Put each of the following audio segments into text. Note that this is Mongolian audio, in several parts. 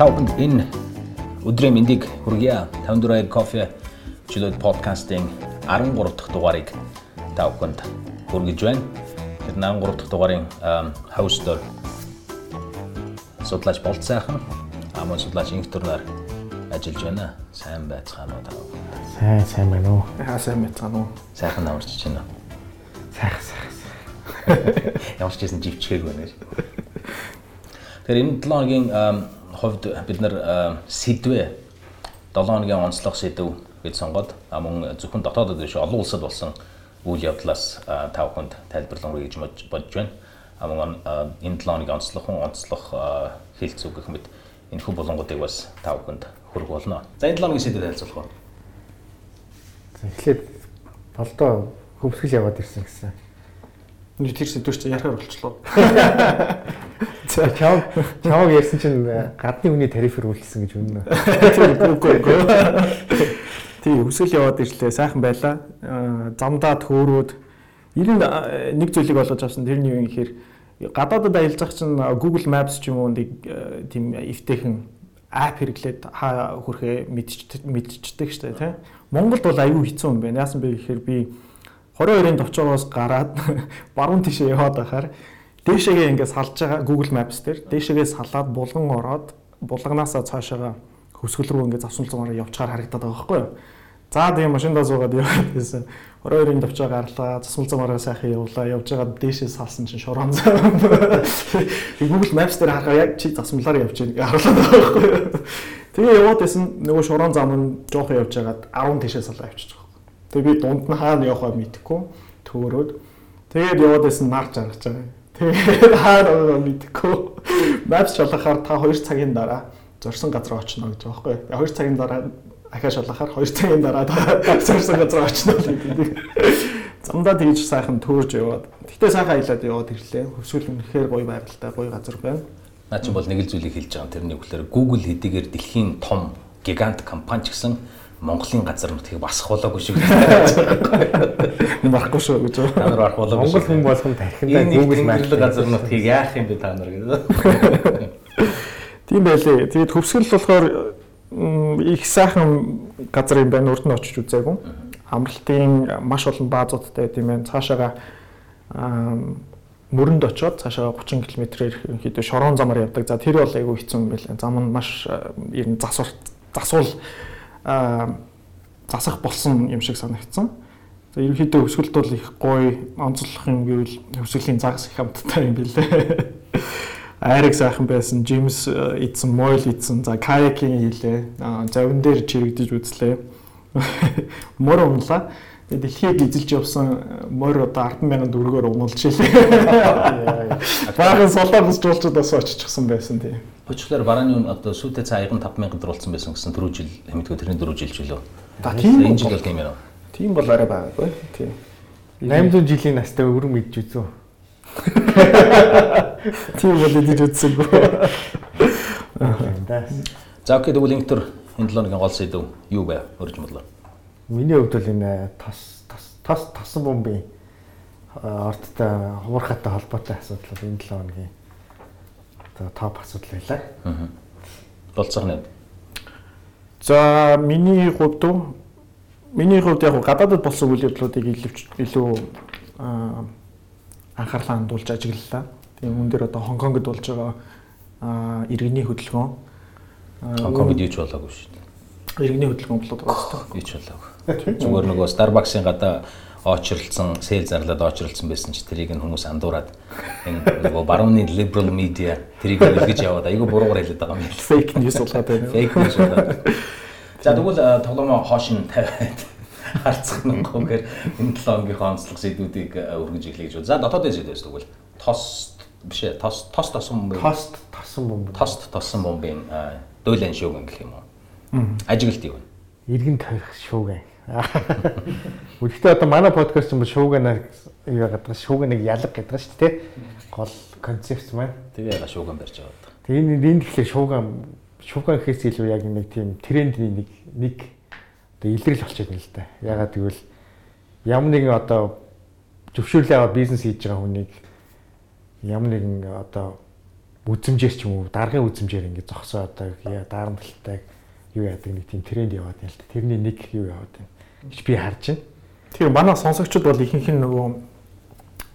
Та бүхэнд энэ өдрийн мэндийг хүргье. 54 кофе чөлөөт подкастын 13 дахь дугаарыг та бүхэнд хүргэж байна. Тэр 13 дахь дугаарын хостор судлаач болт сайхан амун судлаач инхтөрнөр ажиллаж байна. Сайн байцгаана уу та бүхэн? Сайн сайн байна уу? Аа сайн байцгаана уу? Сайхан амарч байна. Сайхан сайхан. Ямар ч гэсэн живчгээг байна. Тэгэхээр энэ 7 хоногийн хувьд бид нар сэдвээ 7 хоногийн онцлог сэдв гэж сонгоод мөн зөвхөн дотоодод биш олон улсад болсон үйл явдлаас та бүхэнд тайлбарлах гэж бодож байна. Мөн энэ 7 хоногийн онцлог хүн онцлог хэлц үг гэх мэт энэ хүү болонгуудыг бас та бүхэнд хүргэх болно. За энэ 7 хоногийн сэдвээр танилцуулах уу? Эхлээд болдоо хөвсгөл яваад ирсэн гэсэн. Нэг тэр сэдвэр чи ярихаар болчлоо. За чав чав ярьсан чинь гадны хүний тарифэр үйлчсэн гэж үнэн. Тийм үгүй үгүй. Тийм хөвсгөл яваад ирлээ. Сайхан байлаа. Замдаа төөрөөд ер нь нэг зүйлийг олгож авсан. Тэрний юу юм гэхээр гадаадад аялах чинь Google Maps ч юм уу нэг тийм эвтэйхэн ап хэрэглээд хаа хүрхээ мэдчихдэг штэ тий. Монголд бол аюу хэцүү юм байна. Яасан бэ гэхээр би 22-ын товчоогоос гараад баруун тишээ яваад байхаар дээшээгээ ингээд салж байгаа Google Maps дээр дээшээгээ салаад булган ороод булганаасаа цаашаага хөсгөл рүү ингээд завсуулсан мараа явчихаар харагдаад байгаа байхгүй юу. За тийм машиндаа суугаад яваад байсан. 22-ын товчоо гарлаа, засмал замаараа сайхан явлаа. Явж байгаа дээшээ салсан чинь шорон зам. Google Maps дээр харахаа яг чи засмалаар явж байгааг харуулсан байгаа байхгүй юу. Тэгээ яваад байсан нөгөө шорон зам нь жоохон явж байгаад 10 тишээ салаа байгаа. Тэгээ би дунд нь хаана явахаа мэдэхгүй төөрөөд тэгээд яваад байсан нар жаргаж байгаа. Тэгээд хаана мэдэхгүй. Maps шалгахаар та 2 цагийн дараа зорсон газар очно гэж байгаа байхгүй. 2 цагийн дараа ахаа шалгахаар 2 цагийн дараа зорсон газар очно гэдэг. Замдаа тэгж сайхан төөрж яваад. Гэтэ сайхан аялаад яваад ирлээ. Хөвсгөл үнэхээр гоё байралтай, гоё газар байна. Наа чи бол нэг л зүйлийг хэлж байгаа. Тэрний үгээр Google хэдийгээр дэлхийн том гигант компани ч гэсэн Монголын газар нутгийг басах болоогүй шиг байна. Барахгүй шүү гэж байна. Та нар барах болоогүй. Монгол хүн болгон тархиндаа Google Maps газар нутгийг яах юм бэ та нар гэдэг. Тийм байлээ. Тэгээд хөвсгөл болохоор их сайхан газар юм байна. Урд нь очиж үзээгүй. Амралтын маш олон баазуудтай тийм ээ. Цаашаага мөрөнд очоод цаашаа 30 км-ээр ерөнхийдөө шорон замаар явдаг. За тэр бол айгүй хэцүү юм байлаа. Зам нь маш ер нь засвар засвал засах болсон юм шиг санагдсан. За ерөнхийдөө өсгөлт бол их гоё онцлох юм гэвэл өсгөлийн загас их хамттай юм билээ. Айраг сайхан байсан, Джеймс идсэн, Мойл идсэн, за каякинг хийлээ. Завин дээр чирэгдэж үзлээ. Мөр унлаа. Дэлхийд эзэлж явсан морь одоо 100000 төгрөгөөр уналж шилээ. Баахан солонгос жуулчдад бас оччихсан байсан тийм. Өчигдөр барааны үн одоо сүйтэй цаа 55000 төгрөг болсон байсан гэсэн түрүү жил хэмтгөө тэрний дөрөв жил ч үлээ. За тийм энэ жил бол тийм юм. Тийм бол арай байгаагүй. Тийм. 800 жилийн настай өвөр мэдж үзөө. Тийм бол идэж үзсэнгүй. За окей тэгвэл интер энэ 7 хоногийн гол сэдв юу вэ? Өрж бодлоо. Миний хувьд бол энэ тос тос тос тосон бомбын орттой хуурхатай холбоотой асуудал бол энэ 7 хоногийн одоо топ асуудал байлаа. Аа. Болцох нь. За миний хувьд миний хувьд яг гадаадд болсон үйл явдлуудыг илүү анхаарлаа хандуулж ажиглалаа. Тийм хүн дээр одоо Хонконгод болж байгаа иргэний хөдөлгөөн. Хонконгод юу ч болоогүй шүү дээ. Иргэний хөдөлгөөн болоод байгаа шүү дээ. Юу ч болоогүй. Зүгээр нөгөө Starbucks-ын гадаа очролцсон, сэл зарлаад очролцсон байсан ч тэрийг нь хүмүүс андуураад энэ нөгөө барууны liberal media тэрийг илгэж яваад айгүй буруугаар хэлээд байгаа юм байна. Fake news болоод байна. Fake news болоод. За тэгвэл тоглоомоо хоош нь тавиад харцах нь гомгээр энэ 7 хоногийн онцлог сэдвүүдийг өргөж эхлэе гэж. За дотоодын сэдвээс тэгвэл тос биш ээ тос тос тосон бомбын тост тосон бомб тост тосон бомбын дуйлан шууган гэх юм уу. Ажиглалт юу вэ? Иргэн тойрох шууган. Гэхдээ одоо манай подкаст юм шууганаар юу яагаад шууганыг ялга гэдэг шүү дээ. Гол концепт маань. Тэгээ яга шууган барьж байгаа. Тэгээ энэ энэ тэгэхээр шууган шууган гэхээс илүү яг нэг тийм трендний нэг нэг одоо илрэл болчиход байна л да. Ягаад гэвэл ямар нэгэн одоо зөвшөөрлөө аваад бизнес хийж байгаа хүнийг ямар нэгэн одоо үзэмжээр ч юм уу даргын үзэмжээр ингээд зогсоо одоо дарамтлалтай юу яадаг нэг тийм тренд яваад байна л да. Тэрний нэг юу яваад байна гэж би харж байна. Тэгэхээр манай сонсогчид бол ихэнх нь нөгөө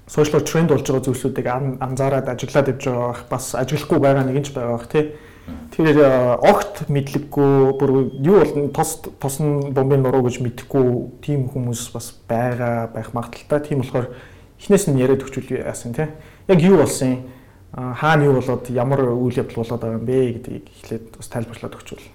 сошиал тренд болж байгаа зүйлсүүдийг анзаараад ажиглаад явж байгаа бах бас ажиглахгүй байгаа нэг нь ч байгаа бах тий. Тэгэхээр огт мэдлэггүй бүр юу бол тос тосон бомбын нуруу гэж мэдэхгүй тийм хүмүүс бас байгаа байх магадaltaй. Тийм болохоор эхнээс нь яриад өгчүүл яасан тий. Яг юу болсон хаана юу болоод ямар үйл явдал болоод байгаа юм бэ гэдгийг эхлээд бас тайлбарлаад өгчүүл.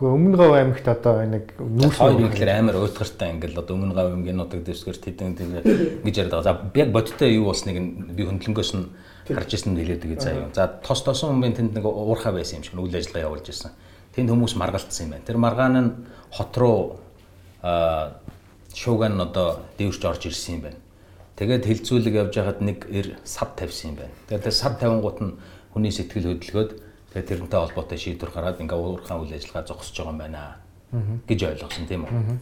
Гэхдээ өмнө гав аймагт одоо нэг нүүрс хоёр ихлээр амар уйтгартай ингээл одоо өмнө гав аймагнуудыг дэвсгэр тэдэн тийм гэж яриад байгаа. За яг бодиттой юу болсныг би хөндлөнгөөс нь харж ирсэн нь хэлээд байгаа заа юу. За тос тосон хүмүүс тэнд нэг уурхаа байсан юм шиг үйл ажиллагаа явуулж ирсэн. Тэнд хүмүүс маргалтсан юм байна. Тэр маргаан нь хот руу аа шууган нь одоо дэвшж орж ирсэн юм байна. Тэгээд хилцүүлэг явж байхад нэг эр сав тавьсан юм байна. Тэгээд тэр сав тавингууд нь хүний сэтгэл хөдлөгөөд тэгээд тэрнтэй холбоотой шийдвэр гаргаад ингээ уурхаан үйл ажиллагаа зогсож байгаа юм байна гэж ойлгосон тийм үү.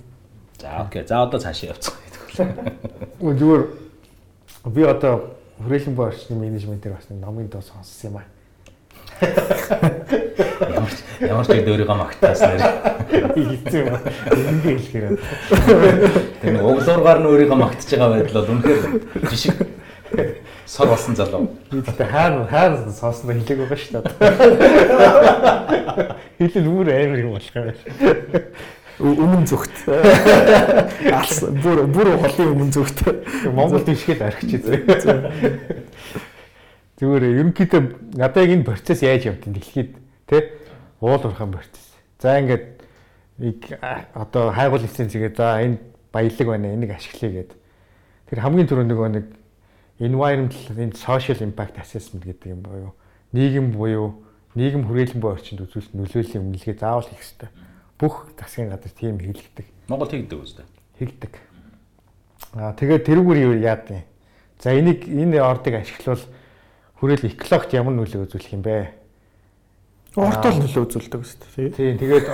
За окей. За одоо цаашаа явцгаая. Зүгээр би одоо хүрээлэн боо орчны менежментээр бас номын доо сонссон юм аа. Ямар ч ямар ч өөрийгөө магтаас нэр. Хийцэн юм. Ингээ хэлэхээр. Тэр углуургаар нь өөрийгөө магтаж байгаа байдал бол үнэхээр жишг сор болсон залуу. Би тэгтээ хайр хайр сонсноо хэлээг байгаа шүү дээ. Хэлэл бүр амар юм болох юм өмнө зүгт. Алс бүр бүр холын өмнө зүгт. Монгол дэвшгээд архич зөө. Зүгээр ерөнхийдөө надад яг энэ процесс яаж явдгийг дэлхийд тий уул уурхайн процесс. За ингээд нэг одоо хайгуул лицензгээ за энэ баялаг байна энийг ашиглая гэд. Тэр хамгийн түрүүнд нөгөө нэг environmental and social impact assessment гэдэг юм боيو. Нийгэм буюу нийгэм хүрээлэн буй орчинд үзүүлэлт нөлөөллийн үнэлгээ заавал хийх хэрэгтэй бүх засгийн газар тийм хийлгдэг. Монгол хийгдэг үстэй. Хийгдэг. Аа тэгээд тэрүүгээр яад юм. За энийг энэ ордыг ашиглавал хүрээл экологт ямар нөлөө үзүүлэх юм бэ? Ортол нөлөө үзүүлдэг үстэй. Тийм тэгээд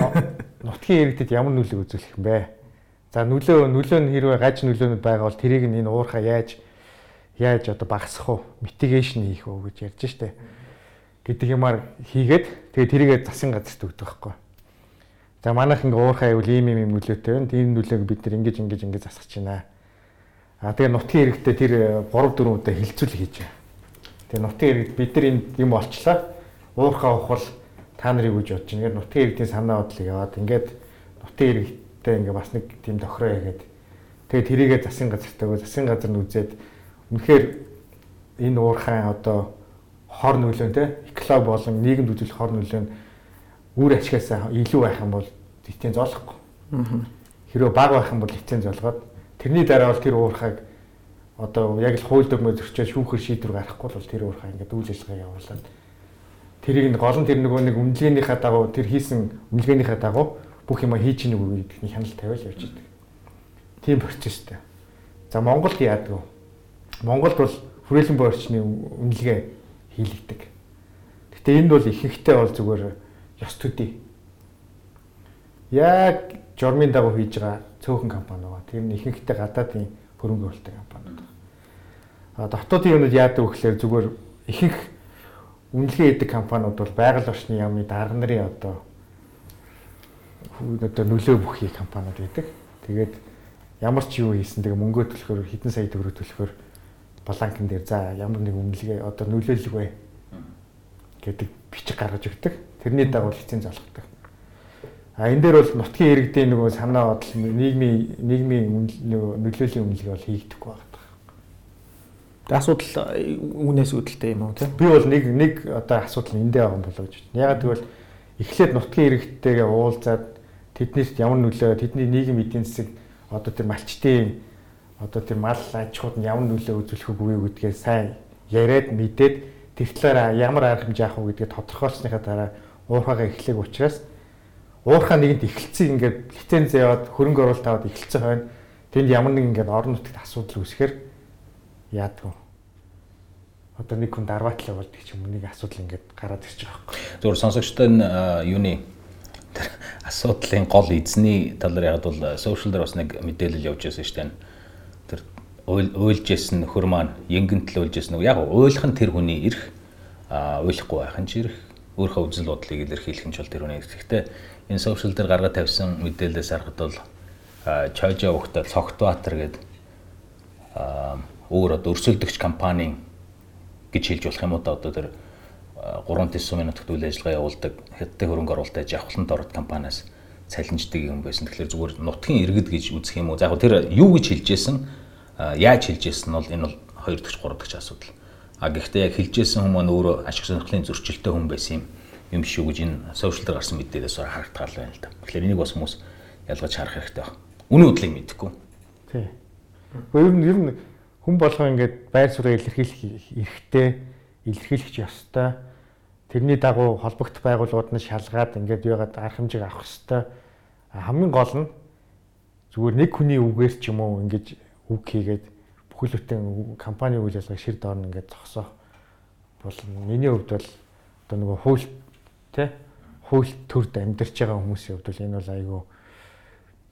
нутгийн иргэдэд ямар нөлөө үзүүлэх юм бэ? За нөлөө нөлөө нь хэрвээ гаж нөлөөнүүд байгаа бол тэрийг нь энэ уурхаа яаж яаж одоо багасгах уу? Митигейшн хийх үү гэж ярьж штэ. гэдэг юмар хийгээд тэгээд тэрийгэ засгийн газарт өгдөг байхгүй. За манайх ингээ уурхай аюул ийм ийм нөлөөтэй байна. Тийм нөлөөг бид нар ингэж ингэж ингэж засах чинь. Аа тэгээ нутгийн иргэдээ тэр 3 4 удаа хилцүүл хийж байна. Тэгээ нутгийн иргэд бид нар энэ юм болчлаа. Уурхай ухвал та нарыг үж бодож ингээд нутгийн иргэдийн санаа бодлыг яваад ингээд нутгийн иргэдтэй ингээ бас нэг тийм тохироо яагаад тэгээ тэрийгэ засгийн газартайгаа засгийн газар нь үзээд үнэхээр энэ уурхай одоо хор нөлөө те эколог болон нийгэмд үзүүлэх хор нөлөө нь үр ашигаас илүү байх юм бол лиценз олохгүй. Хэрвээ бага байх юм бол лиценз олгоод тэрний дараа бол тэр уурхайг одоо яг л хууль дөмөө зөрчиж шүүхэр шийдвэр гаргахгүй бол тэр уурхай ингээд үйл ажиллагаа явуулаад тэрийг нь гол нь тэр нөгөө нэг үнэлгээнийхээ дагуу тэр хийсэн үнэлгээнийхээ дагуу бүх юм хийж ийн үгүй гэдгийг хяналт тавиал явж идэг. Тийм процесстэй. За Монголд яадаг вэ? Монголд бол хүрээлэн боо орчны үнэлгээ хийлэгдэг. Гэтэ энд бол ихэнхдээ бол зүгээр ёс төдий. Яг журмын дагуу хийж байгаа цөөхөн компани байгаа. Тэр нь ихэнхдээ гадаадын хөрөнгө оруулалтын компаниуд. А дотоодын юмуд яадаг вэ гэхээр зүгээр ихэнх үнэлгээ хийдэг компаниуд бол байгаль орчны яамны дарга нарын одоо одоо нөлөө бүхий компаниуд байдаг. Тэгээд ямар ч юу хийсэн тэгээ мөнгөө төлөхөөр хэдэн сая төгрөг төлөхөөр баланкн дээр за ямар нэг үнэлгээ одоо нөлөөлөг вэ гэдэг бичиг гаргаж өгдөг. Тэрний дагуу лиценз олгодог. А энэ дээр бол нутгийн иргэдийн нөгөө санаа бодол нийгмийн нийгмийн нөлөөлийн үнэлгээ бол хийгдэхгүй байна. Тэгээ асуудал үүнээс үүдэлтэй юм уу тийм? Би бол нэг нэг одоо асуудал эндээ байгаа юм болоо гэж байна. Ягаад гэвэл эхлээд нутгийн иргэдтэйгээ уулзаад тэднийд ямар нөлөө тэдний нийгэм эдийн засаг одоо тэр малчтын одоо тэр мал аж ахуйд нь ямар нөлөө үзүүлэх үгүй гэдгээ сайн яриад мэдээд тэр талаараа ямар арга хэмжээ авах уу гэдгээ тодорхойлсныхаа дараа уурхаага эхлэх учраас уурхаа нэгэнт эхэлсэн ингээд лиценз яваад хөрөнгө оруулалт аваад эхэлсэн хойно тэнд ямар нэг ингээд орон нутгад асуудал үүсэхээр яадгүй. Одоо нэг хүн дарбаатлаа болдог ч юм уу нэг асуудал ингээд гараад ирж байгаа байхгүй. Зөвхөн сонсогчтой нь юуны асуудлын гол эзний талаар яг бол сошиал дээр бас нэг мэдээлэл явж байсан шүү дээ. Уйлж исэн нөхөр маань янгэнтэл уйлж исэн. Яг уйлах нь тэр хүний эрх а ойлгохгүй байх нь ч ирэх өөрийнхөө үзэл бодлыг илэрхийлэх нь ч бол тэр үнэ. Гэхдээ энэ сошиал дээр гаргаад тавьсан мэдээлэлээс харахад бол Чойжо ухтаа Цогтбаатар гэдэг өөр одоо өрсөлдөгч компани гэж хэлж болох юм уу да одоо тэр 3 тэс сумын нутагт үйл ажиллагаа явуулдаг хятадын хөрөнгө оруулалт аж авахланд ороод компаниас цалинждаг юм байсан. Тэгэхээр зүгээр нутгийн иргэд гэж үзэх юм уу? За яг тэр юу гэж хэлжсэн яаж хэлжсэн нь бол энэ бол 2 дахь 3 дахь асуудал. А гэхдээ яг хэлжсэн хүмүүс өөрөө ашиг сонирхлын зөрчилтэй хүн байсан юм юм шүү гэж энэ сошиал дээр гарсан мэдээлэлээс харагдтал байна л да. Тэгэхээр энийг бас хүмүүс ялгаж харах хэрэгтэй байна. Үнэн үдлийг мэдэхгүй. Тий. Ер нь ер нь хүн болгоо ингээд байр суурийг илэрхийлэх эрхтэй, илэрхийлэх ёстой. Тэрний дагуу холбогдох байгууллагууд нь шалгаад ингээд яагаад арга хэмжээг авах ёстой. Хамгийн гол нь зүгээр нэг хүний үгээр ч юм уу ингэж үг хийгээд бүхэл бүтэн компани үйл ажиллагааг шир доорн ингээд зогсоох бол миний хувьд бол одоо нөгөө хууль тий хууль төрд амьдарч байгаа хүмүүсийн хувьд бол энэ бол айгүй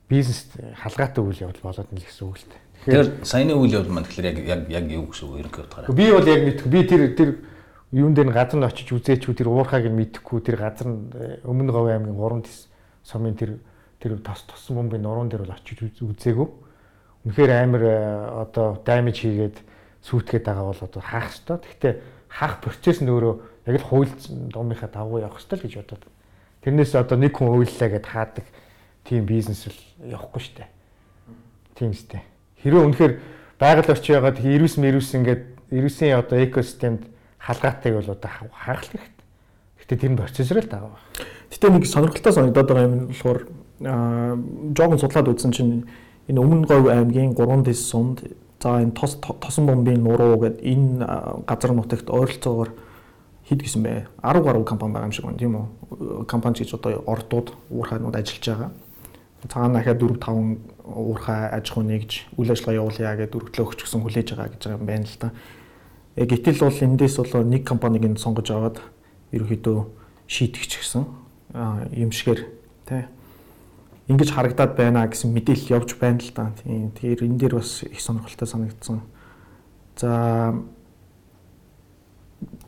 бизнес халгаатай үйл явдал болоод нь л гэсэн үг л дээ. Тэгэхээр саяны үйл явдал маань тэгэхээр яг яг яг юу гэсэн үг ерөнхийдөө утгаараа. Би бол яг мэдгүй. Би тэр тэр юун дээр газар нь очиж үзээчүү тэр уурхааг нь мэдэхгүй тэр газар нь э, өмнө говь аймгийн 3 тис сумын тэр тэр тос тосон бомбын нуруунд дээр бол очиж үзээгүй. Үнэхээр амар э, одоо даймиж хийгээд сүйтгэхэд байгаа бол одоо хаах ёстой. Гэхдээ хаах процесс нь өөрөө яг л хууль домынхаа дагуу явах ёстой л гэж бодоод. Тэрнээс одоо нэг хүн уйллаа гэд хаадаг тийм бизнес л явахгүй дээ. Тийм үстэй. Хэрвээ үнэхээр байгаль орчин ягаад ирүүс мэрүүс ингээд ирүүсийн одоо экосистемд халгаатайг бол одоо хаах хэрэгтэй. Гэтэ тэр нь процессор л дагав. Гэтэ нэг сонирхолтой санагдаад байгаа юм нь болохоор аа жоохон судлаад үзсэн чинь энэ өмнө говь аймгийн 3 дэс сумд за энэ тос тосон бомбын нуруу гэдэг энэ газар нутагт ойролцоогоор хэд гэсэн бэ? 10 гаруй компани байгаа юм шиг байна тийм үү? Компани гэж одоо ордууд уурхаанууд ажиллаж байгаа. Цагаана дахиад 4 5 уурхай аж ахуй нэгж үйл ажиллагаа явуулъя гэдэг дөрвөлөө өгч гсэн хүлээж байгаа гэж байгаа юм байна л да. Яг гэтэл бол эндээс бол нэг компаниг нь сонгож аваад ерөөхдөө шийтгэж гсэн юм шигээр тий ингэж харагдаад байна гэсэн мэдээлэл явж байна л да. Тийм. Тэгэхээр энэ дээр бас их сонирхолтой санагдсан. За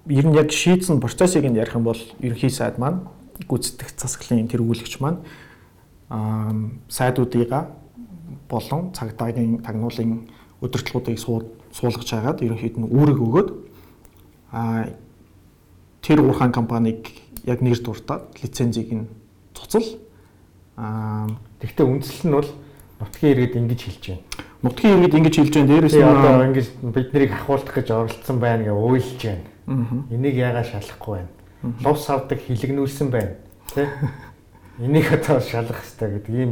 ер нь яг шийдсэн процессыг нь ярих юм бол ерөнхий сайд маань гүйцэтгэх засаглалын тэр өгүүлэгч маань сайдуудыгаа болон цагдаагийн тагнуулын удирдлагуудыг суулгаж хагаад ерөнхийд нь үүрэг өгөөд а тэр уурхаан компанийг яг нэр дуртаад лицензийг нь цуцал а тэгвэл үндсэл нь бол нутгийн иргэд ингэж хэлж байна. Нутгийн иргэд ингэж хэлж байна. Дээрээс нь одоо ингэж бид нарыг ахуулах гэж оролцсон байна гэж уйлж байна. Энийг яагаад шалахгүй байна? Лус авдаг хилэгнүүлсэн байна. Тэ? Энийг одоо шалгах хэрэгтэй гэдэг ийм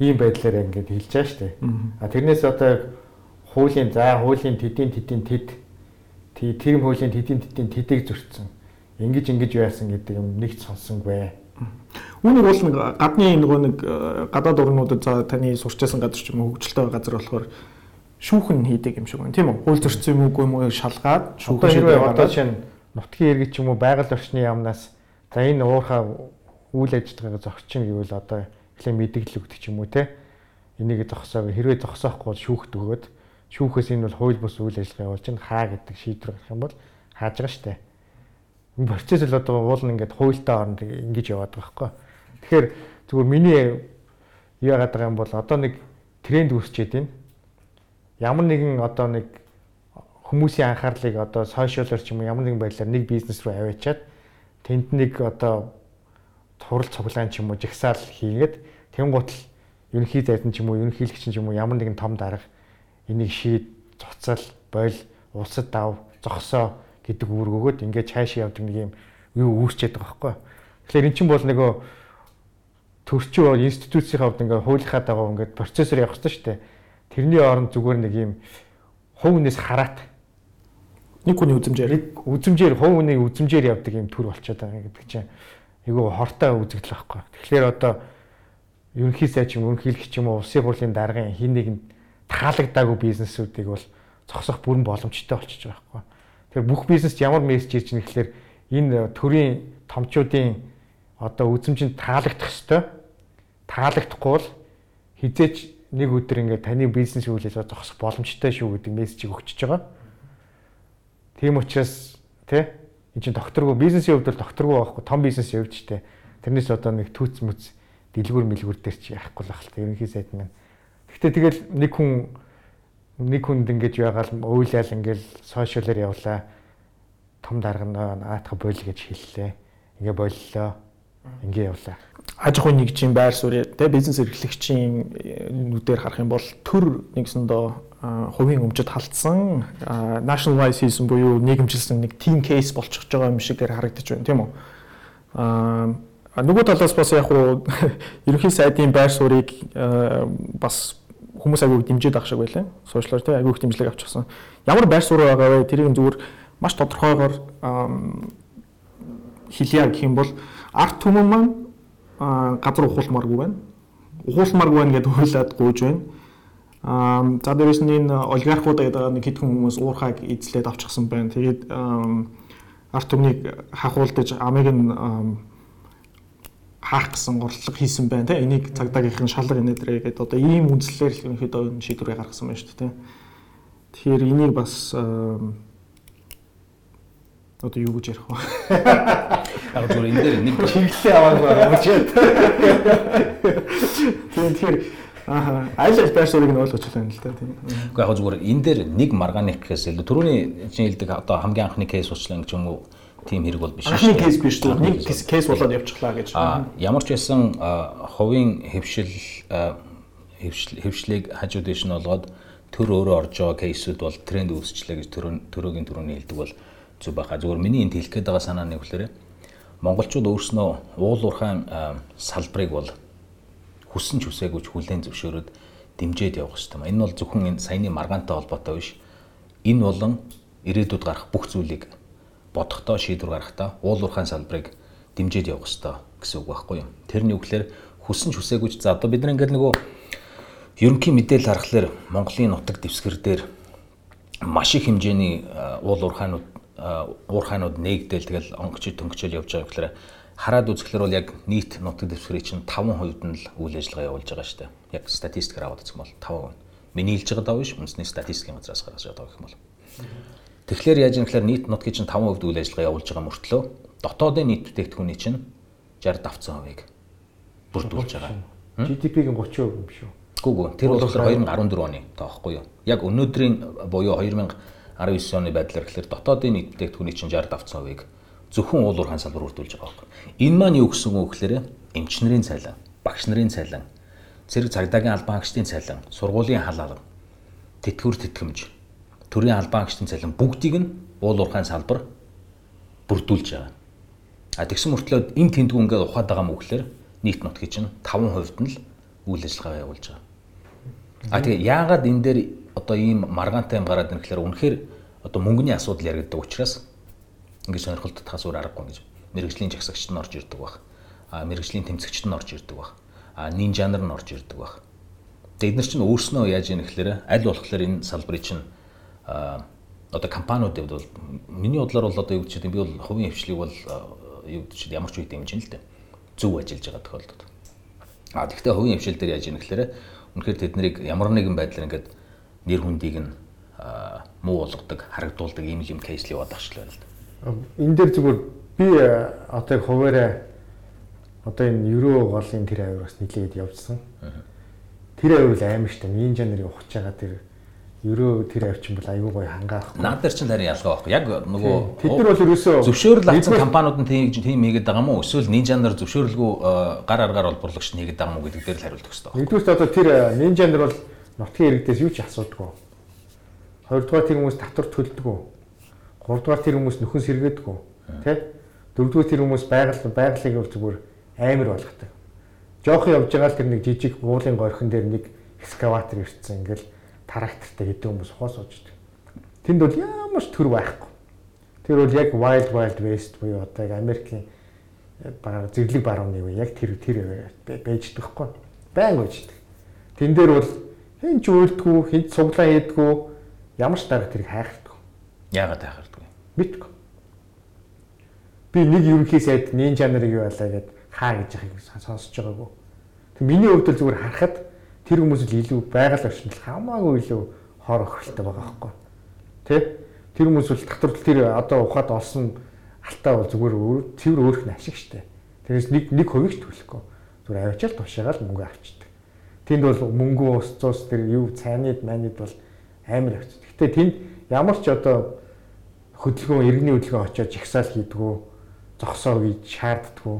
ийм байдлаар ингээд хэлж байгаа шүү дээ. А тэрнээс одоо хуулийн за хуулийн тэдийн тэдийн тэд тэр хуулийн тэдийн тэдийн тэдэг зөрчсөн. Ингэж ингэж байсан гэдэг юм нэгт сонсонгүй. Үүнийг бол нэг гадны нөгөө нэг э, гадаад орнуудад за таны сурчсан газар ч юм уу хөгжилтэй газар болохоор шүүхэн хийдэг юм шиг байна тийм үү? Хууль зөрчсөн юм уугүй юм уу шалгаад шүүхэн шийдвэр одоо чинь нутгийн иргэд ч юм уу байгаль орчны яамнаас за энэ уурхаа үйл ажиллагаагаа зогсчихно гэвэл одоо эхлээ мэдээлэл өгдөг юм уу те энийг зогсоог хэрвээ зогсоохгүй бол шүүхт өгөөд шүүхээс энэ бол хууль бус үйл ажиллагаа явуулж чинь хаа гэдэг шийдвэр гарах юм бол хааж байгаа штэ. Процесс л одоо уул нь ингээд хуйлтаа оронд ингэж яваад байгаа байхгүй. Тэгэхээр зүгээр миний яагаад байгаа юм бол одоо нэг тренд үүсчээд байна. Ямар нэгэн одоо нэг хүмүүсийн анхаарлыг одоо сошиалор ч юм уу ямар нэгэн байдлаар нэг бизнес руу аваачаад тэнд нэг одоо турал цуглаан ч юм уу жигсаал хийгээд тэнгуут л ерөнхий зайдан ч юм уу ерөнхийлөгч ч юм уу ямар нэгэн том дарга энийг шийд цуцал бойл улсад дав зогсоо гэдэг үүрэг өгөөд ингээд цаашаа явдаг нэг юм юу үүсчээд байгаа байхгүй. Тэгэхээр эн чинь бол нөгөө төрчин институцийн хувьд ингээд хуулийнхаа дагуу ингээд процессор явах хэрэгтэй шүү дээ. Тэрний оронд зүгээр нэг юм хувь хүнээс хараат нэг хүний үзмжээр үзмжээр хувь хүний үзмжээр явдаг юм төр болчиход байгаа гэдэг чинь айгүй хортой үзэгдэл байхгүй. Тэгэхээр одоо ерөнхий сайд юм ерөнхийлөгч юм уу улсын хурлын даргын хин нэгэнд таалагдаагүй бизнесүүдийг бол зогсох бүрэн боломжтой болчихж байгаа байхгүй. Тэгэхээр бүх бизнест ямар мессеж ирж байгаа гэхээр энэ төрийн томчуудын одоо үзэмжинд таалагдах ёстой. Таалагдахгүй бол хизээч нэг өдөр ингээд таны бизнес үйл ажиллагаа зогсох боломжтой шүү гэдэг мессежийг өгчөж байгаа. Тийм учраас тий энэ чинь докторгүй бизнесийн хувьд бол докторгүй байхгүй том хувьд ч те. Тэрнээс одоо нэг түүц мүц дэлгүүр мэлгүүр дээр чи яахгүй л ахalta ерөнхий сайд маань. Гэхдээ тэгэл нэг хүн нэг хүнд ингэж ягаал уйлал ингээл сошиалэр явлаа. Том дарга наатах бойл гэж хэллээ. Ингээ боллоо. Ингээ явлаа. Аж ахуйн нэгжийн байр суурь тэ бизнес эрхлэгчийн нүдээр харах юм бол төр нэгсэндөө хувийн өмчөд халтсан national wise хийсэн буюу нийгэмжилсэн нэг team case болчихж байгаа юм шиг харагдаж байна тийм үү? Аа нөгөө талаас бас яг уу ерөнхий сайдын байр суурийг бас хүмүүс аягүй дэмжиж авах шиг байлаа. Сошиалор тий их дэмжлэг авчихсан. Ямар байр суурь байгаа вэ? Тэрийг зүгээр маш тодорхойгоор хэлье гэх юм бол арт түмэн маань газар ухуулмааргүй байна. Ухуулмааргүй байна гэдээ хуйлаад гуйж байна. Аа за дээрээс нь энэ олигархууд гэдэг нэг хэдхэн хүмүүс уурхайг эзлээд авчихсан байна. Тэгээд арт түмнийг хахуулдаж амыг нь хаах гэсэн орлого хийсэн байна те. Энийг цагдаагийнх нь шалга инээдрээ гэдэг одоо ийм үндслээр ерөнхийдөө энэ шийдвэрээ гаргасан байна шүү дээ тэгэхээр энийг бас одоо юу гэж ярих вэ? Яг зөв энэ дээр нэг чиглэлээ аваагүй өмчээд тэгэхээр Аа аль аль байр суурийг нь ойлгож байна л да тийм. Уу яг зүгээр энэ дээр нэг маргааны гэхээс илүү түрүүний чинь хэлдэг одоо хамгийн анхны кейс уучлаа гэж юм уу тийм хэрэг бол биш шүү. Анхны кейс биш шүү. Нэг кейс болоод явчихлаа гэж. Аа ямар ч байсан хувийн хөвшил хөвшлийг хажуу дэш нь болгоод төр өөрөө орж байгаа кейсүүд бол тренд үүсчлээ гэж төрөөгийн төрөний хэлдэг бол зүг баха. Зүгээр миний энд хэлэх гээд байгаа санаа нь гэхээр монголчууд өөрснөө уул уурхайн салбарыг бол хүссэн ч хүсээгүй ч хүлээн зөвшөөрөөд дэмжиж явах хэрэгтэй. Энэ бол зөвхөн энэ саяны маргаантай холбоотой биш. Энэ болон ирээдүйд гарах бүх зүйлийг бодохдоо шийдвэр гаргахдаа уулуурхайн салбарыг дэмжиж явах хэрэгтэй гэсэн үг байхгүй юу. Тэрний үгээр хүссэн ч хүсээгүй ч за одоо бид нар ингээд нөгөө ерөнхий мэдээлэл харахаар Монголын нутаг дэвсгэр дээр маш их хэмжээний уул уурхайнууд уурхайнууд нээгдэл тэгэл онгочид төнгөчөл явж байгаа гэхээр хараад үзэхлээр бол яг нийт нутаг дэвсгэрийн чинь 5% нь л үйл ажиллагаа явуулж байгаа дээ. Яг статистикээр аваад үзэх юм бол 5%. Миний хэлж байгаа даа биш үндэсний статистикийн газраас гаргаж байгаа гэх юм бол. Тэгэхээр яаж юм гэхээр нийт нутгийн чинь 5% үйл ажиллагаа явуулж байгаа мөртлөө дотоодын нийт бүтээгдэхүүний чинь 60 давцсан хувийг бүрдүүлж байгаа. GDP-ийн 30% юм шүү. Гүг тэр бол 2014 оны тоохгүй юу. Яг өнөөдрийн буюу 2019 оны байдлаар гэхээр дотоодын нийт бүтээгдэхүүний чинь 60 давцсан хувийг зөвхөн уулуур хаан салбар бүрдүүлж байгаа байхгүй. Энэ маань юу гэсэн үг гэхээр эмчнэрийн цалин, багш нарын цалин, зэрэг цагдаагийн албан хаагчдын цалин, сургуулийн халаалга, тэтгэвэр тэтгэмж төрийн албан агчдын цалин бүгдийг нь уул уурхайн салбар бүрдүүлж байгаа. А тэгсэн мөртлөө энэ тэмдгүү ингээд ухаад байгаа мөглөөр нийт нутгийн чинь 5% нь л үйл ажиллагаа явуулж байгаа. А тэгээ яагаад энэ дээр одоо ийм маргаантай юм гараад ирэх гэхээр үнэхээр одоо мөнгөний асуудал яригддаг учраас ингээд сонирхолт татхаас өөр аргагүй гэж мэрэгжлийн жагсагчд нь орж ирдэг баг. А мэрэгжлийн тэмцэгчд нь орж ирдэг баг. А нин жанр нь орж ирдэг баг. Тэгээд эдгээр чинь өөрснөө яаж яах гэхээр аль болохоор энэ салбарыг чинь одоо компаниудад бол миний бодлоор бол одоо юу гэж би бол хувийн хвшлийг бол юу гэж ямар ч үед дэмжин л дээ. Зөв ажиллаж байгаа тохиолдолд. А тэгвэл хувийн хвшил дээр яаж ийм гэхээр үнэхээр тэд нарыг ямар нэгэн байдлаар ингээд нэр хүндийг нь муу болгодог, харагдуулдаг ийм юм кейс л яваад багчлаа л. Энэ дээр зүгээр би одоо яг хуваараа одоо энэ ерөө голын тэр авир бас нилээд явжсан. Тэр авир л амар штэ. Мин жанрыг ухаж байгаа тэр ерөө тэр авчин бол аюу гой хангаах. Наад дээр ч харин ялгаа байхгүй. Яг нөгөө тэд нар бол ерөөсөө зөвшөөрөл авсан компаниуд нь тийм тийм хийгээд байгаа мó эсвэл нинжа нар зөвшөөрөлгүй э, гар аргаар олборлагч нь хийгээд байгаа мó гэдэг дээр л хариулт өгсөн байна. Нэгдүгээр одоо тэр э, нинжа нар бол нутгийн иргэдээс юу ч асуудаггүй. Хоёрдугаар тэр хүмүүс татвар төлдөггүй. Гуравдугаар тэр хүмүүс нөхөн сэргээдэггүй. Тэ? Дөрөвдүгээр тэр хүмүүс байгаль байгалыг бол зүгээр амар болгодог. Жохон явж байгаа л тэр нэг жижиг уулын горхон дээр нэг экскаватор ирсэн ингээл трактортай хэдэн хүмүүс ухаа сууждаг. Тэнд бол ямар ч төр байхгүй. Тэр бол яг wild wild west буюу одоо яг Америкийн баг зэрлэг барууны үе яг тэр тэр байждаг хгүй. Байн байждаг. Тэн дээр бол хэн ч үйлдэггүй, хэн ч суглаа хийдэггүй, ямар ч дарга тэрийг хайхдаг. Яагаад хайхдаг вэ? Мэдгүй. Би нэг ерөнхий сайд нин чанарыг юу байлаа гэд хаа гэж яхийг сонсож байгаагүй. Тэг миний хувьд л зүгээр харахад тэр хүмүүс л илүү байгаль орчинд хамаагүй илүү хор охиролтой байгаа байхгүй. Тэ? Тэр хүмүүс бол татвар тэр одоо ухаад олсон алтаа бол зүгээр цэвэр өөрх нь ашиг штэ. Тэрээс нэг нэг хувийг төлөхгүй. Зүгээр авчаал тушаагаал мөнгө авчдаг. Тэнд бол мөнгө ус цус тэр юу цайнад манид бол амар авчдаг. Гэтэ тэнд ямар ч одоо хөдөлгөөн иргэний хөдөлгөөн очиод жагсаал хийдгүү зогсоо гэж шаарддаггүй.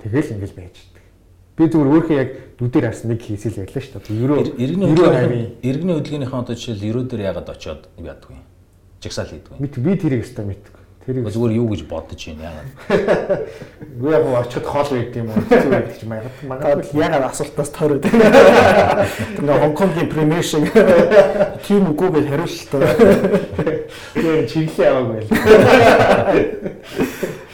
Тэгэл ингээл байж. Би зүгээр өөрхөө яг нүдээр харсан нэг хийсэл байлаа шүү дээ. Ерөө иргэний хөдөлгөөний иргэний хөдөлгөөнийхөө одоо жишээл ерөө дээр яагаад очиод яадгүй. Жагсаал хийдгүй. Мэд би тэрийг өстой мэдгүй. Тэрийг зүгээр юу гэж бодож байна яагаад. Үгүй яг очиход хоол үйд юм уу хэцүү байдаг ч магадгүй яагаад асуултаас тойроод. Тэгээ Хонконгийн премьер шиг тийм үгүй гэж хариултаа. Тэгээ чиглэлээ аваагүй байл.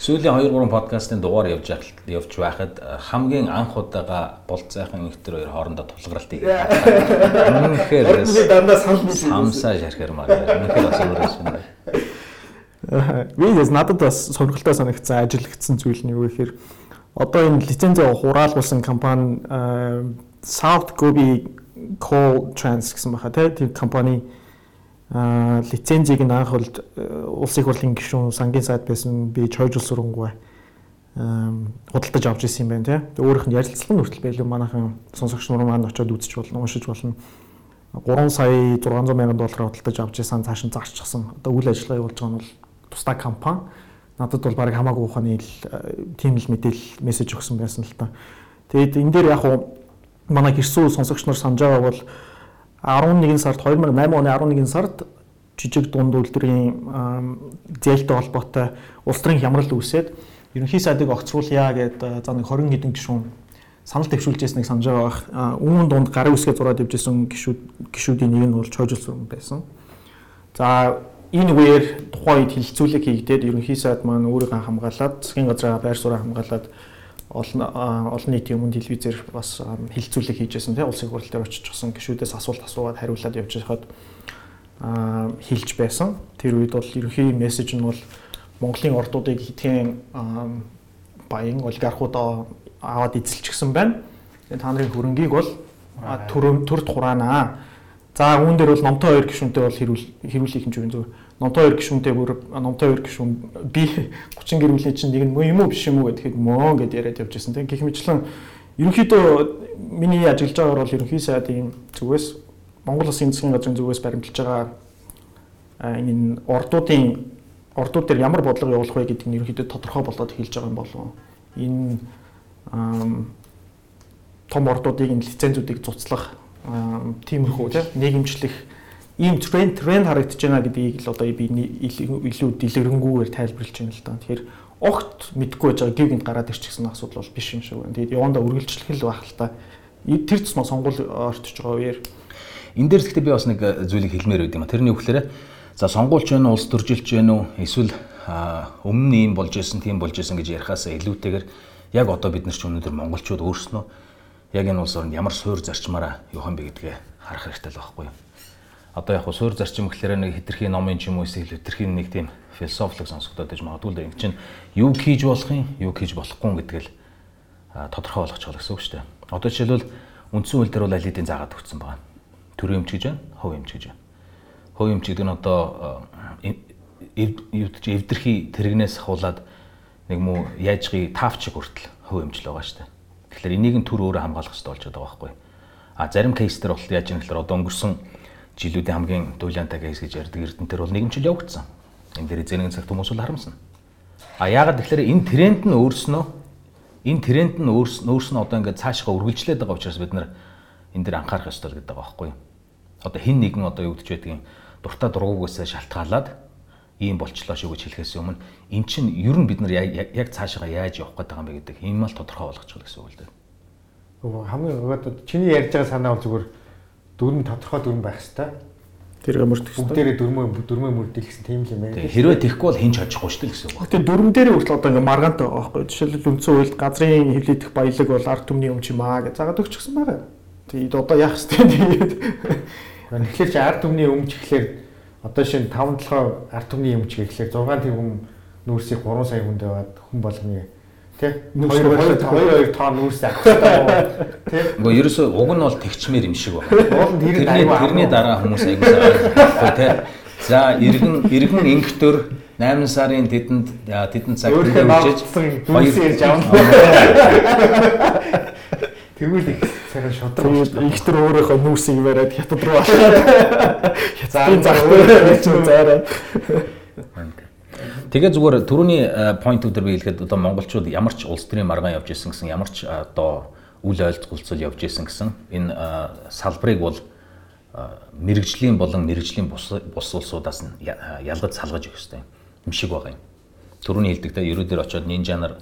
Сүүлийн 2 3 подкастын дугаар явж явж байхад хамгийн анх удаага болцоохон ихтер хоёр хоорондоо тулгаралт хийгээд. Үнэхээр дандаа санал нийлээ. Самсаа шархэр маа. Үнэхээр бас өөрөө шинэ. Вигээс надад бас сонирхолтой санагдсан ажиллагдсан зүйл нь юу гэхээр одоо энэ лицензээ хураалгуулсан компани South Gobi Coal Trans гэсэн баха тийм компани лицензийг нь анх бол э, улс их хурлын гишүүн сангийн сайд байсан би чойжл сурангуй худалдаж авч ирсэн юм байна тий. Өөрийнх нь ярилцлага нь хүртэл байлгүй манайхан сонсогч нар маань очиод үзэж болно, уншиж болно. 3 сая 600 мянган доллараар худалдаж авч ирсэн цааш нь зарчсан. Одоо үйл ажиллагаа явуулж байгаа нь бол тусдаа компани. Надад бол баг хамаагүй ухааны э, тийм л мэдээлэл мессеж өгсөн байсан л та. Тэгээд энэ дээр яг уу манай гэрсүү сонсогч нар санаж байгаа бол 11 сард 2008 оны 11 сард жижиг дунд үйлдвэрийн зээлтэй холбоотой улс төрийн хямрал үүсээд ерөнхий сайдыг огцруулъя гэдэг за нэг 20 хэдэн гишүүн санал төвшүүлжсэнийг санаж байгаа. Үүн дунд гарын үсгээ зураад явжсэн гişүүд гişүүдийн нэг нь бол чойжулсан байсан. За энэ үеэр тухайн үед хилцүүлэг хийгдээд ерөнхий сайд маань өөрийгөө хамгаалаад засгийн газраа байр сууриа хамгаалаад олон олон нийтийн өмнө телевизээр бас хилцүүлэг хийжсэн тийм улсын хурал дээр очиж гсэн гişүүдээс асуулт асуугаад хариулаад явж байхад хэлж байсан. Тэр үед бол ерөнхий мессеж нь бол Монголын ордуудыг хитгэн баян олигархууд аваад эзэлчихсэн байна. Тэгээ та нарын хөрөнгийг бол төрөнд хураанаа. За үүн дээр бол номтой хоёр гишүүнтэй бол хэрүүл хэрүүлэх юм зөв номтой хоёр гишүүнтэй бүр номтой хоёр гишүүн би 30 гэр бүлийн чинь нэг нь юм уу биш юм уу гэхэд мөө гэд яриад явж байсан. Тэг гэх мэтлэн ерөнхийдөө миний ажиллаж байгаагаар бол ерөнхий сайдын зүгээс Монгол Улсын засгийн газрын зүгээс баримталж байгаа энэ ордуудын ордууд дээр ямар бодлого явуулах вэ гэдгийг нь ерөнхийдөө тодорхой болоод хэлж байгаа юм болов. Энэ том ордуудыг энэ лицензүүдийг цуцлах тиймэрхүү тийм нийгэмчлэх ийм тренд тренд харагдаж байна гэдгийг л одоо би илүү дэлгэрэнгүйгээр тайлбарлаж байна л да. Тэгэхээр огт мэдгүй байж байгаа гівгэнд гараад ирчихсэн асуудал бол биш юм шиг байна. Тэгээд явандаа үргэлжлэх л байх л та. Тэр тусмаа сонгуул ортож байгаа үеэр энэ дээр гэхдээ би бас нэг э, зүйлийг хэлмээр байд юм а. Тэрний үгээр за сонгуульч байна уу, улс төржилч байна уу, эсвэл өмнө нь ийм болж исэн, тийм болж исэн гэж ярихаас илүүтэйгээр яг одоо бид нар ч өнөөдөр монголчууд өөрснөө яг энэ улс орнд ямар суур зарчмаараа явах юм бэ гэдгээ харах хэрэгтэй л байхгүй юу? Одоо яг суур зарчим гэхлээр нэг хитрхи номын ч юм уу эсвэл хитрхи нэг тийм философик сонсогдоод байж магадгүй л энэ чинь юу хийж болох юм юу хийж болохгүй гэдгийг л тодорхой болгочихвол гэсэн үг шүү дээ. Одоо жишээлбэл үндсэн хууль дээр бол аль хэдийн заагаад өгсөн байгаа. Төрийн эмч гэж байна, хувь эмч гэж байна. Хувь эмч гэдэг нь одоо эвдэрхий тэрэгнээс хавуулаад нэг муу яажгыг таавчиг хүртэл хувь эмчл байгаа шүү дээ. Тэгэхээр энийг нь төр өөрөө хамгаалах хэрэгтэй болж байгаа байхгүй. А зарим кейс дээр бол яаж юм гэхээр одоо өнгөрсөн жилүүдийн хамгийн дуйлаантай кейс гэж ярьдаг эрдэнтэр бол нэгэн жил явагдсан. Энэ дээр эзэнийн цагт хүмүүс бол харамсна. А яагаад тэгэхээр энэ тренд нь өөрснөө энэ тренд нь өөрснөө одоо ингээд цаашгаа үргэлжлээд байгаа учраас бид нар энэ дээр анхаарах ёстой гэдэг байгаа байхгүй юу? Одоо хин нэгэн одоо юу гэж байдгийг дуртай дургуугаас шалтгаалаад ийм болчлоо шүү гэж хэлэхээс өмнө эн чинь ер нь бид нар яг цаашаа яаж явах гэдэг юм бэ гэдэг юм ал тодорхой болгочих гэсэн үг л дээ. Хамгийн одоо чиний ярьж байгаа санаа бол зүгээр дүрм тодорхой дүрм байх хэвээр. Тэр мөрдөх хэвээр. Бүгдээрээ дөрмөө дөрмөө мөрдөл гэсэн тийм л юм байна. Хэрвээ тэхгүй бол хинч очихгүй шүү дээ гэсэн үг. Тэгээ дүрм дээр хүртэл одоо ингээ маргаантай байгаа байхгүй. Жишээлбэл үндсэн хуульд газрын хөвлөдөх баялаг бол ард түмний юм чи маа гэж загаад өгчихсэн байгаа. Тэгээд одоо яах вэ тэгээд. Тэгэхээр чи ард түмний өмч гэхлээр одоо шинэ 5 толгой ард түмний өмч гэхлээр 6 тэрбум нүүрсийг 3 сая хүнд аваад хүн болгоны Тэ? Хоёр хоёр хоёр тоо нүүрс хэрэгтэй. Тэ? Уу ерөөсөө уг нь бол тэгчмээр юм шиг байна. Уул нь тэрний тэрний дараа хүмүүс аягуулсан байхгүй тэ. За иргэн иргэн инхтөр 8 сарын тэдэнд тэдэнд цаг төлөвлөж дүүс ярьж авна. Тэгвэл их сайхан шодроо. Тэгээд ихтер өөрийнхөө нүүрсийг бариад хятад руу алаад Заан зах чинь заараа. Тэгээ зүгээр түрүүний поинтүүдээр би хэлэхэд одоо монголчууд ямар ч улс төрийн маргаан явж исэн гэсэн ямар ч одоо үл ойлцголцол явж исэн гэсэн энэ салбарыг бол мэрэгжлийн болон мэрэгжлийн бус улсуудаас нь ялгаж салгаж өгөх хэрэгтэй юм шиг байгаа юм. Түрүүний хэлдэгтэй ерөөдөр очиод нинжа нар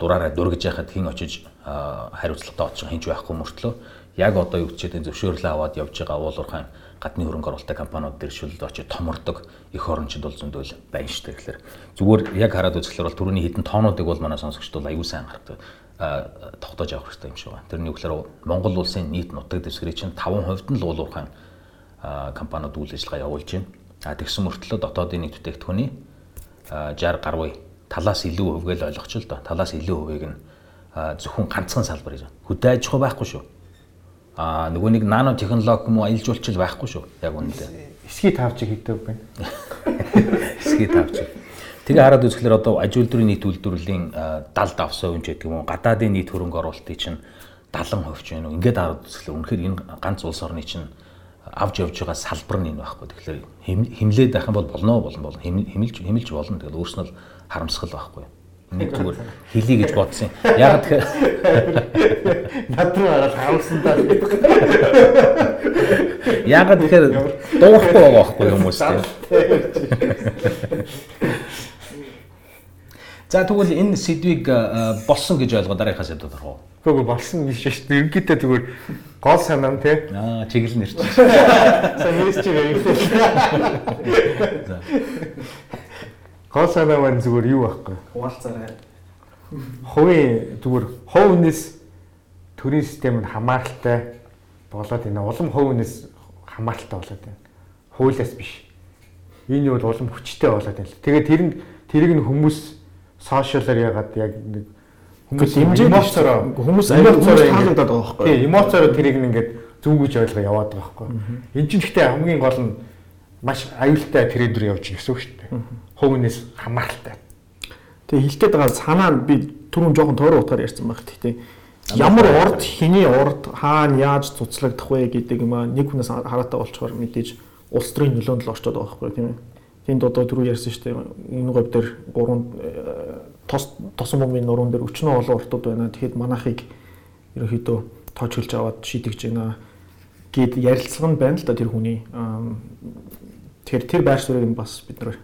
дураараа дургиж яхад хин очиж хариуцлагатай очих хинч байхгүй мөртлөө яг одоо юу ч гэдэг зөвшөөрлөө аваад явж байгаа уулуурхайн гадны хөрөнгө оруулалттай компаниуд дээр шүлд очиж томордог эх орончид бол зөндөл байна шүү дээ. Тэгэхээр зүгээр яг хараад үзэхлээр бол түрүүний хідэн тоонуудыг бол манай сонсогчдод аюул сайн харагдав тогтоож авах хэрэгтэй юм шиг байна. Тэрний үгээр Монгол улсын нийт нутаг дэвсгэрийн чинь 5% нь л уулуурхайн компаниуд үйл ажиллагаа явуулж байна. А тэгсэн мөртлөө дотоодын нийт бүтээгдэхүүний 60 гаруй талаас илүү хувийг л ойлгоч л доо. Талаас илүү хувийг нь зөвхөн ганцхан салбар гэж байна. Хөдөө аж ахуй байхгүй шүү. А нөгөө нэг нано технологи юм уу аялал жуулчил байхгүй шүү. Яг үнэндээ. Эсхий тавч хийдэг байна. Эсхий тавч. Тэгээ хараад үзэхлээр одоо аж үйлдвэрийн нийт үйлдвэрлэлийн 70 давсан ч гэдэг юм уу гадаадын нийт хөрөнгө оруулалтын чинь 70% ч байна уу. Ингээд хараад үзэхлээр үнэхээр энэ ганц улс орны чинь авч явж байгаа салбар нь энэ байхгүй. Тэгэхээр химлээд байх юм бол болно болно болно химэлж химэлж болно. Тэгэхээр өөрснөө харамсгал байхгүй. Зүгээр хэлий гэж бодсон. Яг тэгэхээр над руу хараад харамсандаа Яг тэгэхээр дуурахгүй байгаа байхгүй хүмүүс тийм. За тэгвэл энэ сэдвийг болсон гэж ойлгоо дараагийнхаа сэдвүүд орох уу? Үгүй болсон биш шүү дээ. Ерөнхийдөө зүгээр гол санаа нь тий. Аа чиглэл нэрч. Сайн хэлж чигээ. Гол санаа маань зүгээр юу байхгүй. Хуваалцаарай. Хувийн зүгээр хувь хүнээс төрийн систем нь хамааралтай болоод байна. Улам хувь хүнээс хамааралтай болоод байна. Хуулиас биш. Энэ бол улам хүчтэй болоод байна. Тэгээд тэр нь тэрийг нь хүмүүс сошиалаар ягаад яг нэг Хүмүүс эмоцороо хүмүүс эмоцороо таалагдаад байгаа байхгүй. Тийм, эмоцороо тэрийг нь ингээд зүг гэж ойлгоо яваад байгаа байхгүй. Энд чинь гэхдээ хамгийн гол нь маш аюултай трендээр явж үг шүү дээ. Хувинээс хамааралтай. Тэгээ хэлгээд байгаа санаа би түрүүн жоохон тойрон утгаар ярьсан байх гэхдээ ямар урд хэний урд хаана яаж цуцлагдах вэ гэдэг юм аа нэг хүнээс хараатай болчоор мэдээж улс төрийн нөлөөнд л орчод байгаа байхгүй тийм ээ. Тэнд одоо түрүү ярьсан шүү дээ. Энэ говь дээр гурван тос тосон бомбын нуруунд дээр өчнөө олон уртууд байна. Тэгэхэд манайхыг ерөөхдөө тоож хөлж аваад шийдэгч байна гэд ярилцлага нь байна л да тэр хүний. Тэгэхээр тэр байр суурийг бас бид нар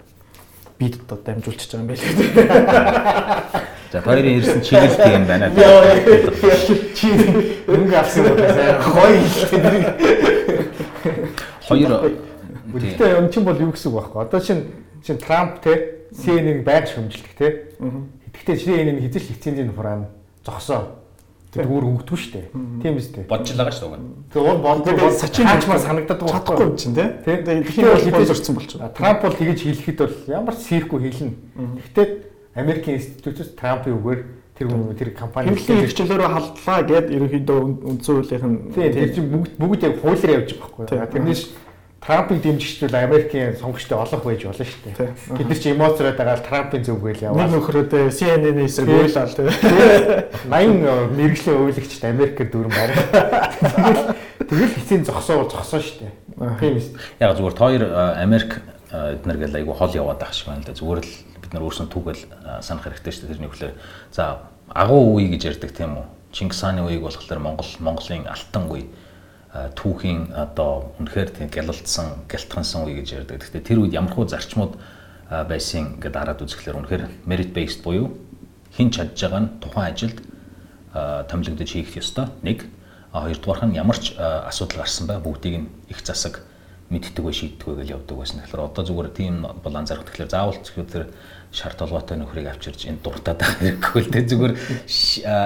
бид одоо дамжуулчихж байгаа юм байлээ. За хоёрын ирсэн чиглэл тийм байна. Чи өнгө авсан сайн гоё хэлээ. Хоёр Гэхдээ энэ чинь бол юу гэсэн үг байхгүй. Одоо чинь чинь Трамп те CNN-ийг байг шөмжилдэг те. Тэгэхдээ CNN-ийн хизэл лицензийн хураана зогсоо. Тэр өөр өнгөтгөө шүү дээ. Тийм биз дээ. бодж л байгаа шүү дээ. Тэр уул болдог бол Сачин хаачмаар санагдаад байгаа чадахгүй юм чинь тий. Тэгэхээр бол бол зорцсон болчихно. Трамп бол тэгэж хэлэхэд бол ямар ч сэрхгүй хэлнэ. Гэхдээ Америкийн институтус Трампын үгээр тэр хүн тэр компани Хэмжлийн хэрэгчлөөрөө халдлаа гэд ерөнхийдөө үндсэн хуулийн тийм тэр чинь бүгд бүгд яг хуулиар явж байгаа байхгүй. Тэрнээс Трампыг дэмжигчвэл Америкийн сонгогчтой олох байж болно шүү дээ. Бид нар чи эмоцороод байгаа Трампын зүг гээл яваа. Нэг нөхрөөдөө CNN-ийн эсрэг уйлал тий. 80 мэрэгжлийн уулагчд Америкээр дүүрэн барь. Тэгэл тэгэл хэцэн зогсоо зогсоо шүү дээ. Тийм ээ. Яг зүгээр хоёр Америк эднэр гэл айгу хол яваад байх шиг байна л да. Зүгээр л бид нар өөрсдөө түүгэл санах хэрэгтэй шүү дээ. Тэрний хүлээр за агуу үе гэж ярьдаг тийм үү. Чингис хааны үеийг болохоор Монгол Монголын алтан үе түүхийн одоо үнэхээр тийм гялалдсан, гялтгансан үе гэж ярьдаг. Гэхдээ тэр үед ямархуу зарчмууд байсан гэдээ хараад үзэхлээр үнэхээр merit based буюу хин чадж байгаа нь тухайн ажилд томилогдож хийх ёстой. Нэг. А хоёрдугаарх нь ямар ч асуудал гарсан бай бүгдийг нь их засаг мэддэг вэ шийддэг вэ гэж явдаг байсан. Тэгэхээр одоо зүгээр тийм бол анзаарах. Тэгэхээр заавал зөвхөн тэр шарт толгойтой нөхрийг авчирч энэ дуртаад байх хэрэггүй л дээ зүгээр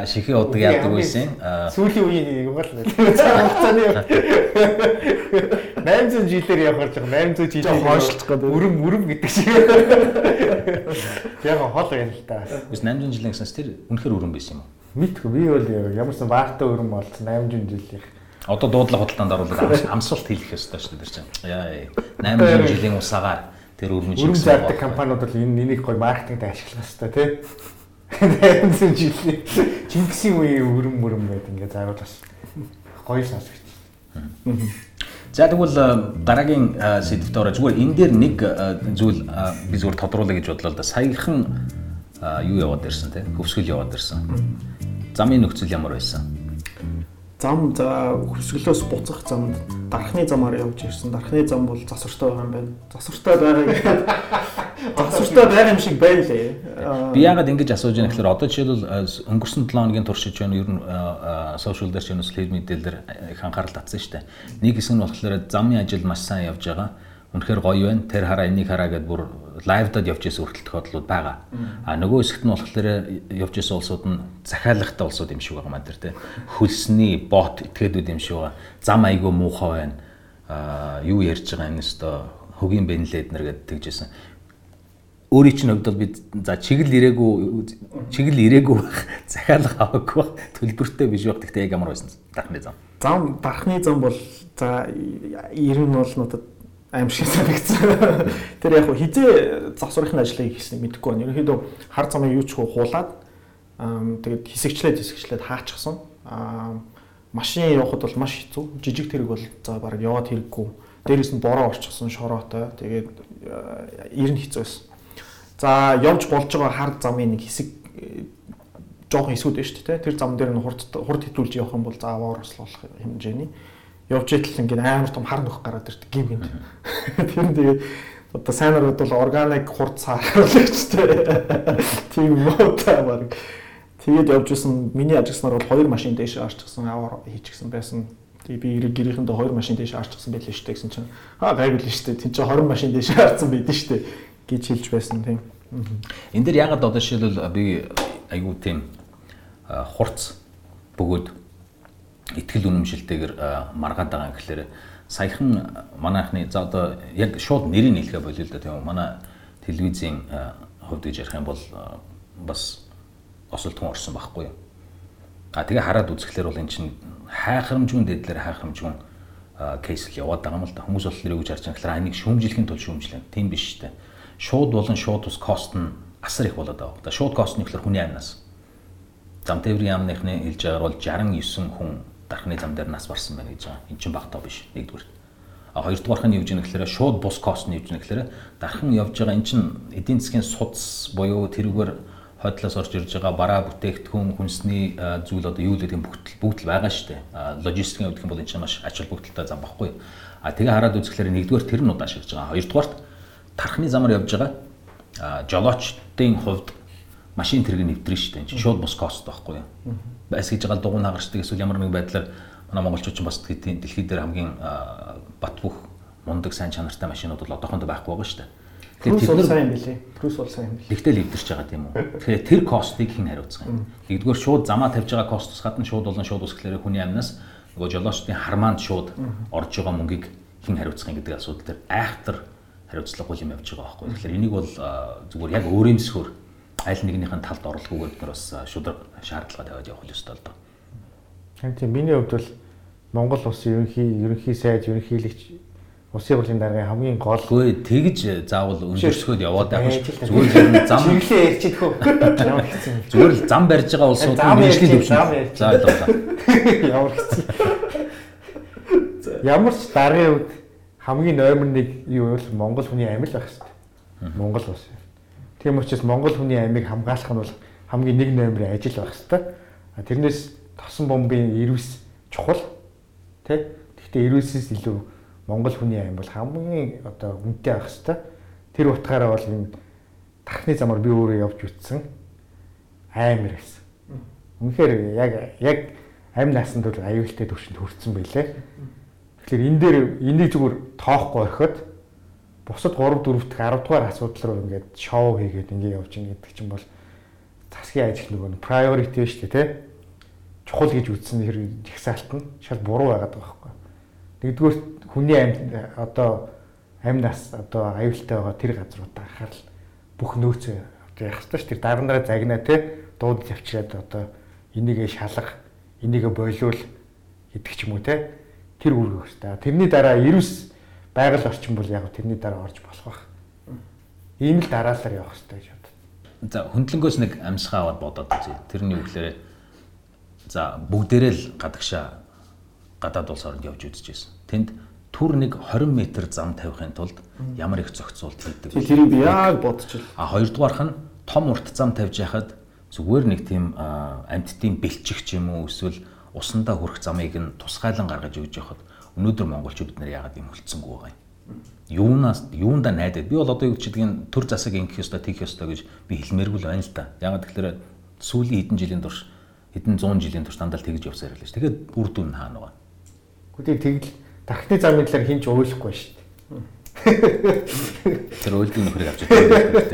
шихийн удаг яадаг байсан. Сүүлийн үеийн нэг юм л цааны 800 жилээр явах гэж 800 жилээр хойшлцох гэдэг. Өрөм өрөм гэдэг шиг. Яг хол юм л та. Bis 800 жилийн гэснээр тэр үнэхээр өрөм байсан юм уу? Мэдгүй би бол ямарсан баахтай өрөм болсон 800 жилийн. Одоо дуудлага худалдаанд оруулаад амсуулт хийх ёстой шүү дээ тэр чинь. Яа 800 жилийн усаагаар Тэр өрмөж Өрөм зардаг компаниуд бол энэ энийг гоё маркетингд ашиглах хэрэгтэй тий. Тэнцэн жилийн Чингисийн үеийн өрөм мөрөм гэдэг ингээ заавал бас гоё сонсогч. За тэгвэл э, дараагийн э, сэдвт ороо зүгээр энэ дээр нэг э, зүйл би зүгээр тодруулъя гэж бодлоо л да. Саяхан юу яваад ирсэн те хөвсгөл яваад ирсэн. Замын нөхцөл ямар байсан? Зам за хөсгөлөөс буцах замд дарахны замаар явж ирсэн. Дарахны зам бол засвартай байгаа юм байна. Засвартай байгаа гэдэг засвартай байгаа юм шиг байна лээ. Би яагаад ингэж асууж байна гэхээр одоо жишээлбэл э, өнгөрсөн 7 хоногийн туршиж байна ер нь сошиал дээр ч юм уу media дээр их анхаарал татсан шүү дээ. Нэг хэсэг нь болохоор замын ажил маш сайн явж байгаа. Үнэхээр гоё байна. Тэр хараа энийг хараа гэдээ бүр лайвдад явж исэн хүртэл тохиолдлууд байгаа. А нөгөө хэсэгт нь болохоор явж исэн улсууд нь захиалгатай улсууд юм шиг байгаа маань тэр те. Хөлсний бот этгээдүүд юм шиг байгаа. Зам айгүй муухай байна. А юу ярьж байгаа энэ өстой хөгийн бенлээд нэр гэдэг тэгжсэн өөрийн чинь хувьд бол би за чиглэл ирээгүй чиглэл ирээгүй байх захиалга аваагүй байх төлбөртэй биш байх гэхдээ яг ямар байсан дархны зам. зам дарахны зам бол за ер нь бол надад аим шиг санагдсан. Тэр яг хизээ засвархын ажлыг хийсэн мэдэхгүй байна. Ерөнхийдөө хар замыг юу ч хуу хуулаад аа тэгээд хэсэгчлээд хэсэгчлээд хаачихсан. Аа машин явахад бол маш хэцүү. Жижиг тэрэг бол за баг яваад хэрэггүй. Дээрээс нь бороо орчихсон шороотой. Тэгээд аа, ер нь хэцүү байсан. За явж болж байгаа хар замын нэг хэсэг э, жоохон эсүүд байна шүү дээ. Тэр зам дээр нь хурд хурд хитүүлж явах юм бол заавар ослуулах хэмжээний явж итэл ингээд амар том хар нөх гараад ирдэг гим гинт. Тэр нь тэгээ одоо сайнарууд бол органик хурд сааруулагчтай. Тийм муутай баг. Тэгээд явж исэн миний ажигснаар бол хоёр машин дээш арчихсан аваар хийчихсэн байсан. Тэгээ би эрэг гэрийнхэндээ хоёр машин дээш арчихсан байлээ шүү дээ гэсэн чинь аа гайгүй л шүү дээ. Тин чинь 20 машин дээш арцсан байдэн шүү дээ гэж хэлж байсан тийм. Энэ дээр ягаад одоо жишээлбэл би айгүй тийм хурц бөгөөд ихтгэл үнэмшилтэйгээр маргаад байгаа юм гэхээр саяхан манайхны за одоо яг шууд нэрийг хэлгээ болио л да тийм манай телевизийн хувьд гэж ярих юм бол бас осолтгон орсон байхгүй юу? А тэгээ хараад үзэхлээр бол эн чинь хайхрамжгүй дэдлэр хайхрамжгүй кейс л яваад байгаа юм л да. Хүмүүс болохоор юу гэж харж байгаа гэхээр энийг шүүмжлэхийн тулд шүүмжлэн. Тийм биш шүү дээ шууд болон шууд ус кост нь асар их болоод байгаа. Шууд кост нь ихлээр хүний амнаас. Зам тээврийн яамныхны хэлж байгаагаар бол 69 хүн дархны зам дээр нас барсан байна гэж байгаа. Энд чинь багтаа биш. Нэгдүгээр. А хоёрдугаарх нь юу гэж юм гэхээр шууд бус кост нь юу гэж юм гэхээр дархан явж байгаа эн чинь эдийн засгийн судас буюу тэрүүгээр хойдлоос орж ирж байгаа бараа бүтээгдэхүүн хүнсний зүйл одоо юу гэдэг юм бүгд бүгд л байгаа шүү дээ. Логистикийн хувьд юм бол энэ чинь маш ач холбогдолтой зам багхгүй. А тэгээ хараад үзэхлээр нэгдүгээр тэр нь удаашрж байгаа. Хоёрдугаарт тархны замаар явж байгаа жолоочдын хувьд машин тэрэг нэвтрэн шүү дээ. Энэ чинь шууд бус кост байхгүй юу? Бас гэж байгаа дугуй нагарчдаг эсвэл ямар нэгэн байдлаар манай монголчууд ч бас дэлхийд дэлхий дээр хамгийн бат бөх мундаг сайн чанартай машинууд бол одоохондоо байхгүй байгаа шүү дээ. Плюс тэд нар- сайн билий. Плюс бол сайн билий. Тэгтэл левдэрч байгаа тийм үү. Тэгэхээр тэр костыг хэн хариуцах юм? Нэгдүгээр шууд замаа тавьж байгаа костос гадна шууд болон шууд ус гэхээр хүний амнаас нөгөө жолоочдын хармаанд шууд орж байгаа мөнгийг хэн хариуцах юм гэдэг асуудал дээр айхтар хариуцлагагүй юм явж байгаа байхгүй. Тэгэхээр энийг бол зүгээр яг өөрийн зөвхөр аль нэгнийхэн талд орлогогүй бид нар бас а, шудраг шаардлага тавиад явах ёстой л доо. Тийм миний хувьд бол Монгол улсын ерөнхий ерөнхий сайд ерөнхийлөгч улсын хурлын даргын хамгийн гол Гэхдээ тэгж заавал өндөрлөхөд яваад байх ш. Зүгээр зөвхөн зам чиглэлээ ярьчих хөө. Зүгээр л зам барьж байгаа улсууд зам төвшөнд. ярьж. За ойлголоо. Ямар хэцүү. Ямар ч даргын үед хамгийн номер 1 юу бол Монгол хүний амь л байх хэрэгтэй. Монгол улс. Тийм учраас Монгол хүний амийг хамгаалах нь бол хамгийн нэг номерын ажил байх. А тэрнээс тосон бомбын ирүүс чухал. Тэ? Гэхдээ ирүүсээс илүү Монгол хүний амь бол хамгийн одоо үнэтэй байх хэрэгтэй. Тэр утгаараа бол энэ тархны замаар би өөрөө явж үтсэн аймар гэсэн. Үнэхээр яг яг амь насанд бол аюултай төвшөнд хүрсэн байлээ. Тэгэхээр энэ дээр энийг зүгээр тоохгүй орхиод бусад 3 4 дахь 10 дугаар асуудал руу ингээд шоу хийгээд ингээд явж ин гэдэг чинь бол засгийн ажил нөгөө priority шүү дээ тий. Чухал гэж үзсэн хэр жагсаалт нь шал буруу байгаад байгаа байхгүй. Нэгдүгээр хүний амьд одоо амь нас одоо аюултай байгаа тэр газруудаа анхаарал бүх нөөцөө явах хэрэгтэй шүү дээ. Дарандараа загнаа тий дуудаж авчираад одоо энийгээ шалах, энийгээ бойлуул гэдэг ч юм уу тий. Тэр үүрэг хэрэгтэй. Тэрний дараа ирүүс байгаль орчин бол яг тэрний дараа орж болох байх. Ийм л дараалал явах хэрэгтэй гэж боддог. За хөндлөнгөөс нэг амьсгаа аваад бодоод үзье. Тэрний үгээр за бүгдээрээ л гадагшаа гадаад улс оронд явж үзчихсэн. Тэнд түр нэг 20 м зам тавихын тулд ямар их зохицуулт хийдэг. Тэрийг би яг бодчихл. А хоёрдугаарх нь том урт зам тавьж яхад зүгээр нэг тийм амьтдын бэлчих ч юм уу эсвэл усандаа хүрэх замыг нь тусгайлан гаргаж өгж явахад өнөөдөр монголчууд бид нар яагаад юм хөлцсөнгөө байгаа юм. Юунаас юунда найдаад би бол одоо юу гэдгийг төр засаг ингэх ёстой тийх ёстой гэж би хэлмээргүй л байна л да. Яагаад тэгэхээр сүүлийн хэдэн жилийн турш хэдэн 100 жилийн турш дандаа тэгж явсаар байлаа ш. Тэгээд үр дүн хаана байгаа. Гэхдээ тэгэл тархины замын талаар хинч ойлгохгүй шүү дээ. Тэр үйлдэл нөхрийг авч байгаа.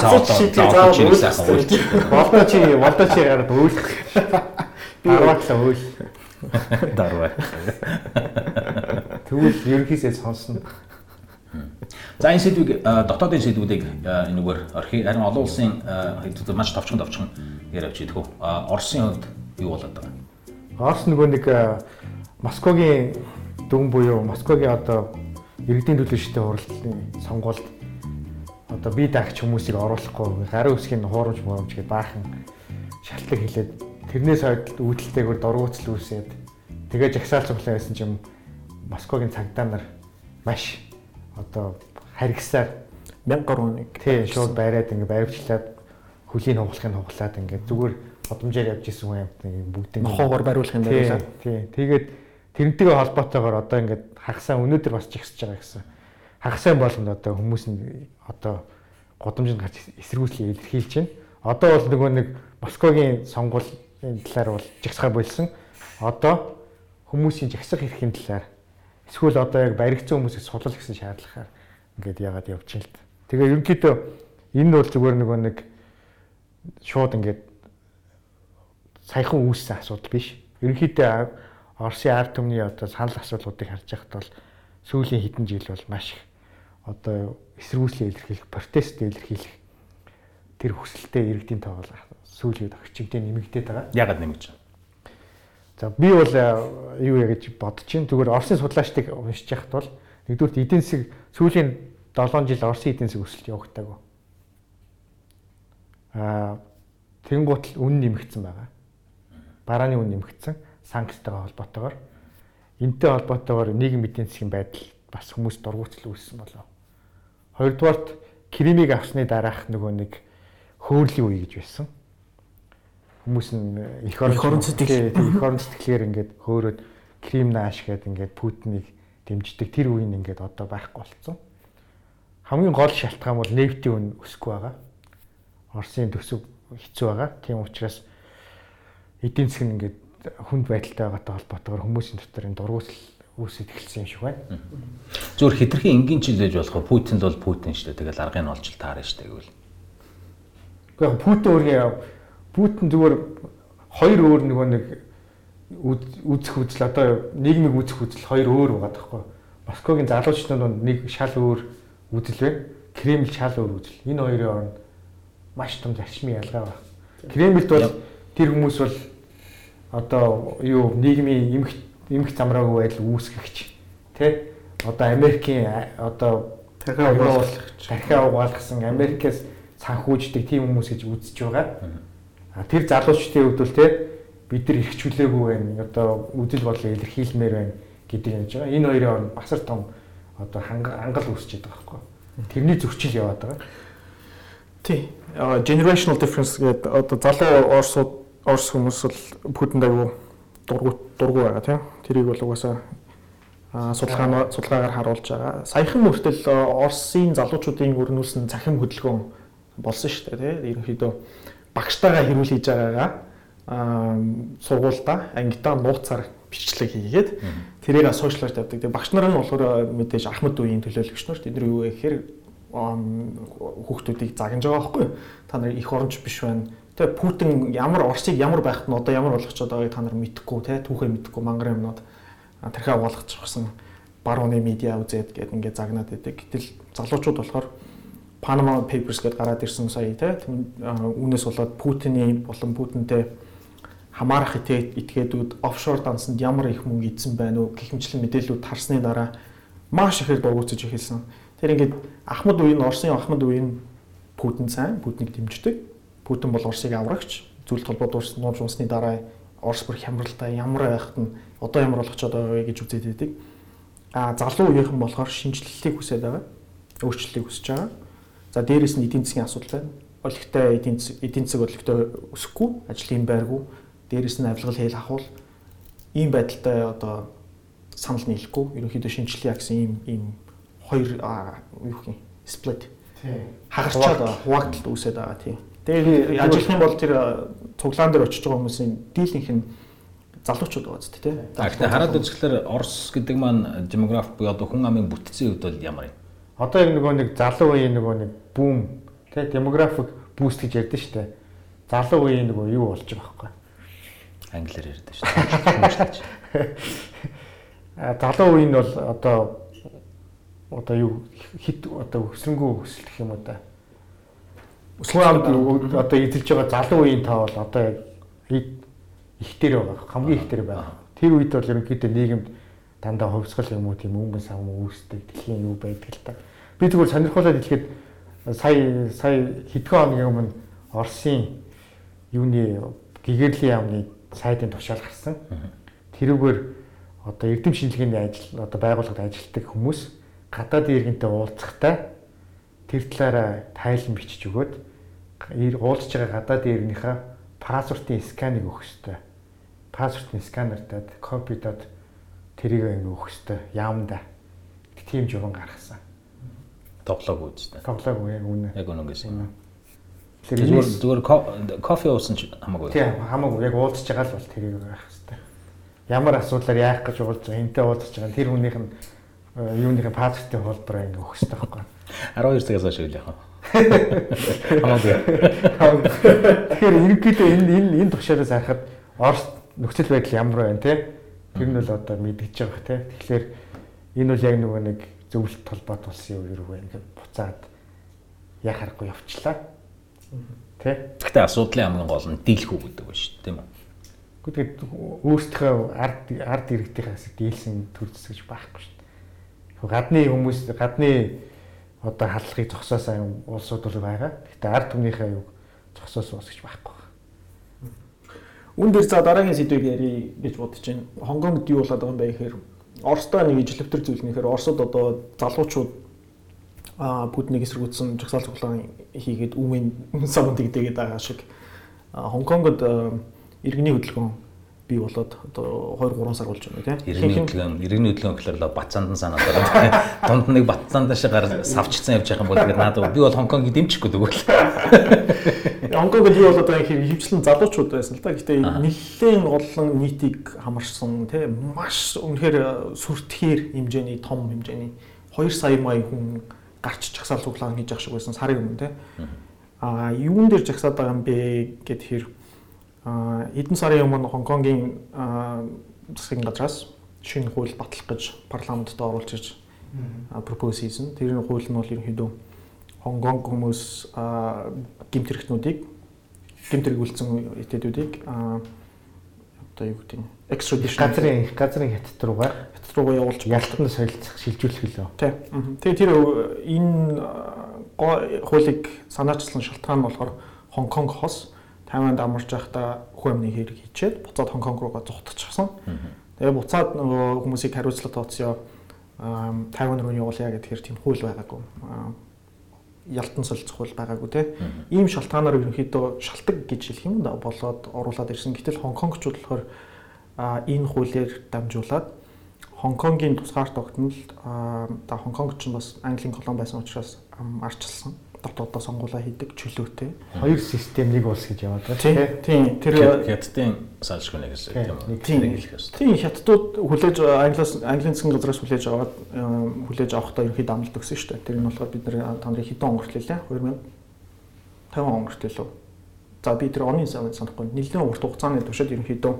За одоо за одоо чи. Болдоо чи болдоо чи гараад өөлөх. Дарааглаа өөл. Дарваа. Тэгвэл ерөнхийдөө сонсно. За энэ сэдвийг дотоодын сэдвүүдийг энэгээр орхи харин олон улсын хэдүүд маш товчхон товчхон яриавч идэх үү. Оросын хувьд юу болоод байгаа? Орос нөгөө нэг Москвагийн дүн буюу Москвагийн одоо иргэдийн төлөөлөлтийн хурлын сонгуульд одоо бие даагч хүмүүсийг оруулахгүй гарын үсгийн хуурамч муурамч гэж баахан шалтгаан хэлээд тэрнээс хойд үүдэлтэйгээр дургуутсал үүсээд тэгээ жагсаал цуглаа байсан чинь Москвагийн цагдаа нар маш одоо харгисаар 1000 гаруй нэг тий шууд байраад ингээ баривчлаад хөлийн хугалахыг хугалаад ингээ зүгээр годомжаар явж исэн амт нэг бүгдийг нохоогоор бариулах юм байна. Тий. Тэгээд тэрнтэйгээ холбоотойгоор одоо ингээд хагасаа өнөөдөр бас жигсэж байгаа гэсэн. Хагасаа болгонд одоо хүмүүс нь одоо годомжинд гарч эсэргүүцлийг илэрхийлж байна. Одоо бол нөгөө нэг Москвагийн сонгуулийн талаар бол жигсахаа болсон. Одоо хүмүүсийн жагсах эрхийн талаар эсвэл одоо яг баригдсан хүмүүсийг судлах гэсэн шаардлагаар ингээд яагаад явж байна л. Тэгээ ерөнхийдөө энэ бол зүгээр нөгөө нэг шууд ингээд саяхан үүссэн асуудал биш. Ерөнхийдөө Оросын ард түмний одоо санал асуулгуудыг харж байхад бол сүүлийн хэдэн жил бол маш их одоо эсэргүүцлээ илэрхийлэх, протест илэрхийлэх тэр хүсэлтэд иргэдийн тоогоо сүүлийн үед хичмтэй нэмэгдээд байгаа. Ягаад нэмэгдэж байна? За би бол юу яа гэж бодож чинь зүгээр Оросын судлаачдыг уншиж яхад бол нэгдүгээр эдийн засаг сүүлийн 7 жил Оросын эдийн засаг өсөлт явагдаагүй. Аа тэнгуут л үн нэмэгдсэн байгаа. Барааны үн нэмэгдсэн санкцтайгаа холбоотойгоор энтэй холбоотойгоор нийгэм эдийн засгийн байдал бас хүмүүс дургуутал үүссэн болов. Хоёрдугаарт Кримийг авсны дараах нөгөө нэг хөөрлийн үе гэж байсан. Хүмүүс нь их орон сэтгэл их орон сэтгэлээр ингээд хөөрөөд Крим нааш гэдэг ингээд Путинийг дэмждэг тэр үеийн ингээд одоо байхгүй болцсон. Хамгийн гол шалтгаан бол нефтийн үн өсөхгүй байгаа. Оросын төсөв хэцүү байгаа. Тийм учраас эдийн засаг нь ингээд хүнд байдалтай байгаатай холбоотойгоор хүмүүсийн дотор энэ дургуутал үүсэж эхэлсэн юм шиг байна. Зүгээр хитрхийн энгийн чилээж болох Путин бол Путин шүү дээ. Тэгэл аргыг нь олж таарна шүү дээ гэвэл. Гэхдээ Путин өөрийн Путин зүгээр хоёр өөр нөгөө нэг үзэх үзэл одоо нийгмийг үзэх үзэл хоёр өөр байгаа тоххой. Москвагийн залуучдын нэг шал өөр үзэл байна. Кремль шал өөр үзэл. Энэ хоёрын оронд маш том зарчмын ялгаа байна. Кремльд бол тэр хүмүүс бол одоо юу нийгмийн эмх эмх замраагүй байдал үүсгэгч тий одоо Америкийн одоо дахиад угаалгах дахиад угаалгасан Америкээс санхүүждэг тийм хүмүүс гэж үзэж байгаа. Тэр залуучдын хувьд бол тий бид нар их чөлөөгүй байна. Одоо үдэл бодлоо илэрхийлмээр байна гэдэг юм жаа. Энэ хоёрын оронд басар том одоо хангал үүсчихэд байгаа байхгүй. Тэрний зөрчил яваад байгаа. Тий. Generational difference гэдэг одоо залуу Оросууд Орос хүмүүс бол Путинд аягүй дургу дургу байгаа тийм. Тэрийг бол угаасаа судалгаа судалгаагаар харуулж байгаа. Саяхан мөртөл Оросын залуучуудын өрнүүлсэн цахим хөдөлгөөн болсон шүү дээ тийм. Ерөнхийдөө багштайгаа хэрүүл хийж байгаагаа аа сургуультай ангидаа нууцаар бичлэг хийгээд тэрийг сошиалар тавьдаг. Тэгээ багш нар нь болохоор мэдээж Ахмад үеийн төлөөлөгч нар тэд нар юу гэхээр хүүхдүүдийг загнаж байгаа байхгүй та нар их оронч биш байна. Тэгээ Путин ямар Оросыг ямар байхад нь одоо ямар болгочод байгааг та нар мэдэхгүй те түүхээ мэдэхгүй мангар юмнууд тархиа болгочихсон барууны медиа үзээд гээд ингээд загнаад байдаг. Гэтэл залуучууд болохоор Panama Papers гэдээ гараад ирсэн сая те үүнээс болоод Путины болон Путинтэй хамаарах этгээдүүд офшор дансанд ямар их мөнгө идсэн гэх мэтлэн мэдээлүүд харсны дараа маш ихээр дургуутсаж эхэлсэн. Тэр ингээд Ахмад үеийн Оросын Ахмад үеийн Путин сайн, Путинийг дэмждэг. Путин бол Оросыг аврагч. Зүйлт холбоод Орос нууж унсны дараа Орос бүр хямралтай ямар байхад нь одоо ямар ч одоо вэ гэж үзээд байдаг. А залуу үеийнхэн болохоор шинжлэлтийг хүсээд байгаа. Өөрчлөлтийг хүсэж байгаа. За дээрэс нь эдийн засгийн асуудал байна. Олигтой эдийн эдийн засаг олигтой өсөхгүй, ажлын байргүй, дээрэс нь авилгал хэл ахуул ийм байдалтай одоо санал нийлэхгүй. Ерөнхийдөө шинжилгээ гэсэн ийм ийм хоёр юу гэх юм спlit. Хагарчаад хуваагдалт үүсээд байгаа тийм. Тэгээд ажиллах юм бол тэр цуглаан дээр очиж байгаа хүмүүсийн дийлэнх нь залуучууд байгаа зү тийм. Гэхдээ хараад үзэхлээр Орос гэдэг маань демограф буюу одоо хүн амын бүтцийн хувьд бол ямар юм? Одоо яг нөгөө нэг залуу үеийн нөгөө нэг бүүм тийм демографик буст гэж ярьдэн шүү дээ. Залуу үеийн нөгөө юу болж байгаа байхгүй англиар ярьдаг шүү дээ. А залуу үеийн бол одоо одоо юу хит одоо өсрөнгөө өсөлт гэх юм уу да. Өсвөр амд одоо эзэлж байгаа залуу үеийн тоо бол одоо яг их дээр байгаа. Хамгийн их дээр байгаа. Тэр үед бол ерөнхийдөө нийгэмд дандаа хувьсгал юм уу тийм өнгөн сав үүсдэг дэлхийн юу байдаг л та. Би тэгвэл сонирхолтой хэлэхэд сая сая хэдхэн хоногийн өмнө Оросын юуны гэгэрлийн яамны сайдын тушаал гарсан. Тэрүүгээр одоо эрдэм шинжилгээний ажил одоо байгууллагад ажилладаг хүмүүс гадаад иргэнтэй уулзахтаа тэр талаараа тайлан бичиж өгөөд уулзж байгаа гадаад иргэнийхээ паспортын сканыг өгөх ёстой. Паспортын сканертад копидод тэрийг ингэ өгөх ёстой. Яамда. Тийм журам гаргасан. Тоглоог үзтээ. Тоглоог яг үнэ. Яг үнэ гэсэн юм. Тэгэхээр зүгээр кофе уусан ч хамаагүй. Тийм хамаагүй. Яг уулзж байгаа л бол тэрийг байх хэрэгтэй. Ямар асуудлаар яах гэж уулзж байгаа, энтэй уулзж байгаа тэр хүнийх нь э, юуныхын паспортын холбороо ингэ өгөх хэрэгтэй байхгүй. 12 цагаас хойш үл яах вэ? Хамаагүй. Тэгэхээр ерөнхийдөө энэ энэ энэ тушаараас харахад Орос нөхцөл байдал ямар байна те? Тэр нь бол одоо мэдгэж байгаа те. Тэгэхээр энэ бол яг нөгөө нэг зөвлөлт толгойд болсон юм юу вэ? Ингээд буцаад яа харахгүй явчлаа. Тэ? Гэхдээ асуудлын хамгийн гол нь дийлэх үг гэдэг байна шүү дээ, тийм үү? Гэхдээ өөртөө ард ард иргэдийнхээс дийлсэн төр зэсгэж байхгүй шүү дээ. Гадны хүмүүс гадны одоо халахыг зогсоосаа юм улсууд бол байгаа. Гэхдээ ард түмнийхээ юу зогсоос уусгаж байхгүй. Үн дээр за дараагийн сэдвийг ярий гэж бодож байна. Хонгонгд юу болоод байгаа юм бэ гэхээр Оростой нэг ижлөвтөр зүйл нэхэр Оросод одоо залуучууд а Путинийг эсэргүүцсэн жагсаал цуглаан хийгээд үүмэн самд дэгдээгээд байгаа шиг. Хонконгод иргэний хөдөлгөөн бий болоод одоо 2 3 сар болж байна тийм. Иргэний хөдөлгөөн, иргэний хөдөлгөөн гэхэлэр Батцаанд санаад байгаа. Дунд нэг Батцаанд шигаар савчсан явж байгаа юм бол тэгээд надад би бол Хонконгийг дэмжихгүй тэгвэл. Хонконгод юу болоод байгаа хэрэг хөвчлэн залуучууд байсан л да. Гэтэ нэлээд олон нийтийг хамарсан тийм маш үнэхээр сүртгэхэр хэмжээний том хэмжээний 2 сая мая хүн гарч жагсаал цуглаан хийж явах шиг байсан сарын өмнө те. Аа юун дээр жагсаад байгаа юм бэ гэд хэр аа эдэн сарын өмнө Хонконгийн засгийн газраас шинэ хууль батлах гэж парламентд оруулж ирж пропоз хийсэн. Тэр хууль нь бол ерөнхийдөө Хонконг хүмүүс гэмт хэрэгтнүүдийг гэмт хэрэгүүлсэн этгээдүүдийг одоо юу гэдэг нь extradition газрын газрын хятад руугаа хятад руугаа явуулж ялтанд солилцох шилжүүлэх лөө. Тий. Тэгээ тэр энэ хуулийг санаачилсан шалтгаан нь болохоор Хонконг хос Тайванд амарч байхдаа хүн амны хэрэг хийчээд буцаад Хонконг руугаа зугтчихсан. Тэгээ буцаад нөгөө хүмүүсийг хариуцлага тооцъё Тайван руу явуулъя гэдгээр тийм хууль байгаагүй. Ялтан солилцох хууль байгаагүй те. Ийм шалтгаанаар ерөнхийдөө шалтгаан гэж хэлэх юм да болоод оруулаад ирсэн. Гэтэл Хонконгчууд болохоор энэ хуулиар дамжуулаад Хонконгийн тусгаар тогтнолд та Хонконг ч бас Английн колон байсан учраас арчилсан дотоодоо сонгуулаа хийдэг чөлөөтэй. Хоёр систем нэг улс гэж яваад байна тийм. Тэр хятадын салшгүй нэг гэсэн тийм хэлэх ёстой. Тийм хятадууд хүлээж Англиас Английн засгийн газраас хүлээж аваад хүлээж авахдаа ерөнхийдөө амлалт өгсөн шүү дээ. Тэр нь болохоор бид нэр та нарын хэдэн хүртэл лээ 2050 он хүртэл лөө. За би тэр оны санахгүй нэлээд урт хугацааны туршид ерөнхийдөө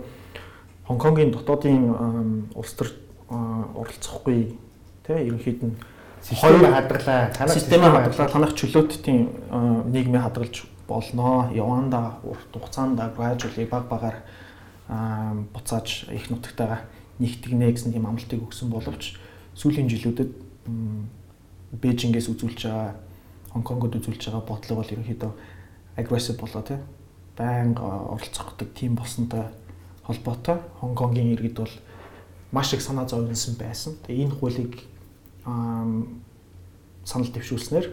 Хонконгийн дотоодын улс төр оролцохгүй тий ерөнхийд нь систем хадгалаа. Танах систем хадгалаа. Танах чөлөөтийн нийгмийг хадгалж болноо яванда урт хугацаанд gradually баг багаар буцааж их нутагтайгаа нэгтгэнэ гэсэн тийм амлалтыг өгсөн боловч сүүлийн жилүүдэд Бээжингээс үзүүлж байгаа Хонконгод үзүүлж байгаа бодлого бол ерөнхийдөө aggressive болоо тий. Байнга оролцохдаг тийм болсонтой холбоотой. Хонконгийн иргэд бол маш их санаа зовлонсон байсан. Тэгээ энэ хуулийг санал дэвшүүлснээр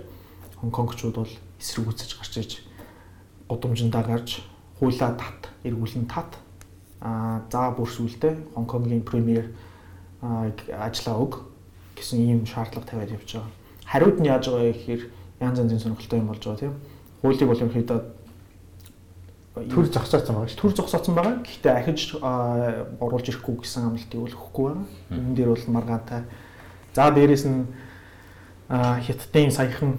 Хонконгчууд бол эсрэгүүцэж гарч иж гудамжиндаа гарч хуулаа тат эргүүлэн тат а за бүр сүултээ Хонконгийн премьер ажиллаа өг гэсэн ийм шаардлага тавиад явж байгаа. Хариуд нь яаж байгаа гэхээр янз янзын сонирхолтой юм болж байгаа тийм. Хуулийг бол ерөнхийдөө төр зогсооцсон байгаа шүү. Төр зогсооцсон байгаа. Гэхдээ ахиж оруулж ирэхгүй гэсэн амлалтыг өгөхгүй байгаа. Энэ дээр бол маргаантай. За дээрэс нь хятадын саяхан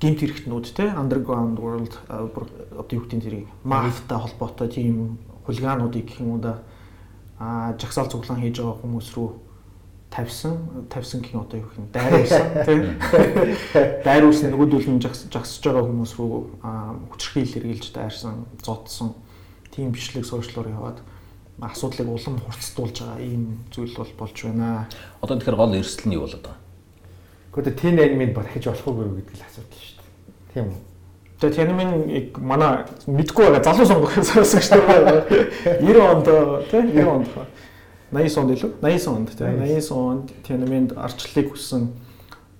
гимт хэрэгтнүүд те underground world одоо юу гэдэг тэрийг? Мафтай холбоотой тийм хулигаануудыг гэх юм уу да. А жагсаал цуглаан хийж байгаа хүмүүс рүү тавьсан тавьсан гэх юм одоо юу гэх юм дайруулсан тийм дайруулсан нөгөөдөл нь жагсаж байгаа хүмүүс рүү хүчрхийл хэрглэж дайрсан зодсон тийм бичлэг сошиалор яваад асуудлыг улам хурцтуулж байгаа ийм зүйл бол болж байна. Одоо тэгэхээр гол эрсдэл нь юу болоод байгаа? Гэхдээ тэн анимыг барахж болохгүй гэдэг л асуудал шүү дээ. Тийм үү? Тэгээ Тянмин манай мэдгүй байгаа залуу сонгох сонсогч нар байгаа. 90 онд тий 90 онд 80 онд илүү 80 онд тий 80 онд Тянминд арчлалыг хүссэн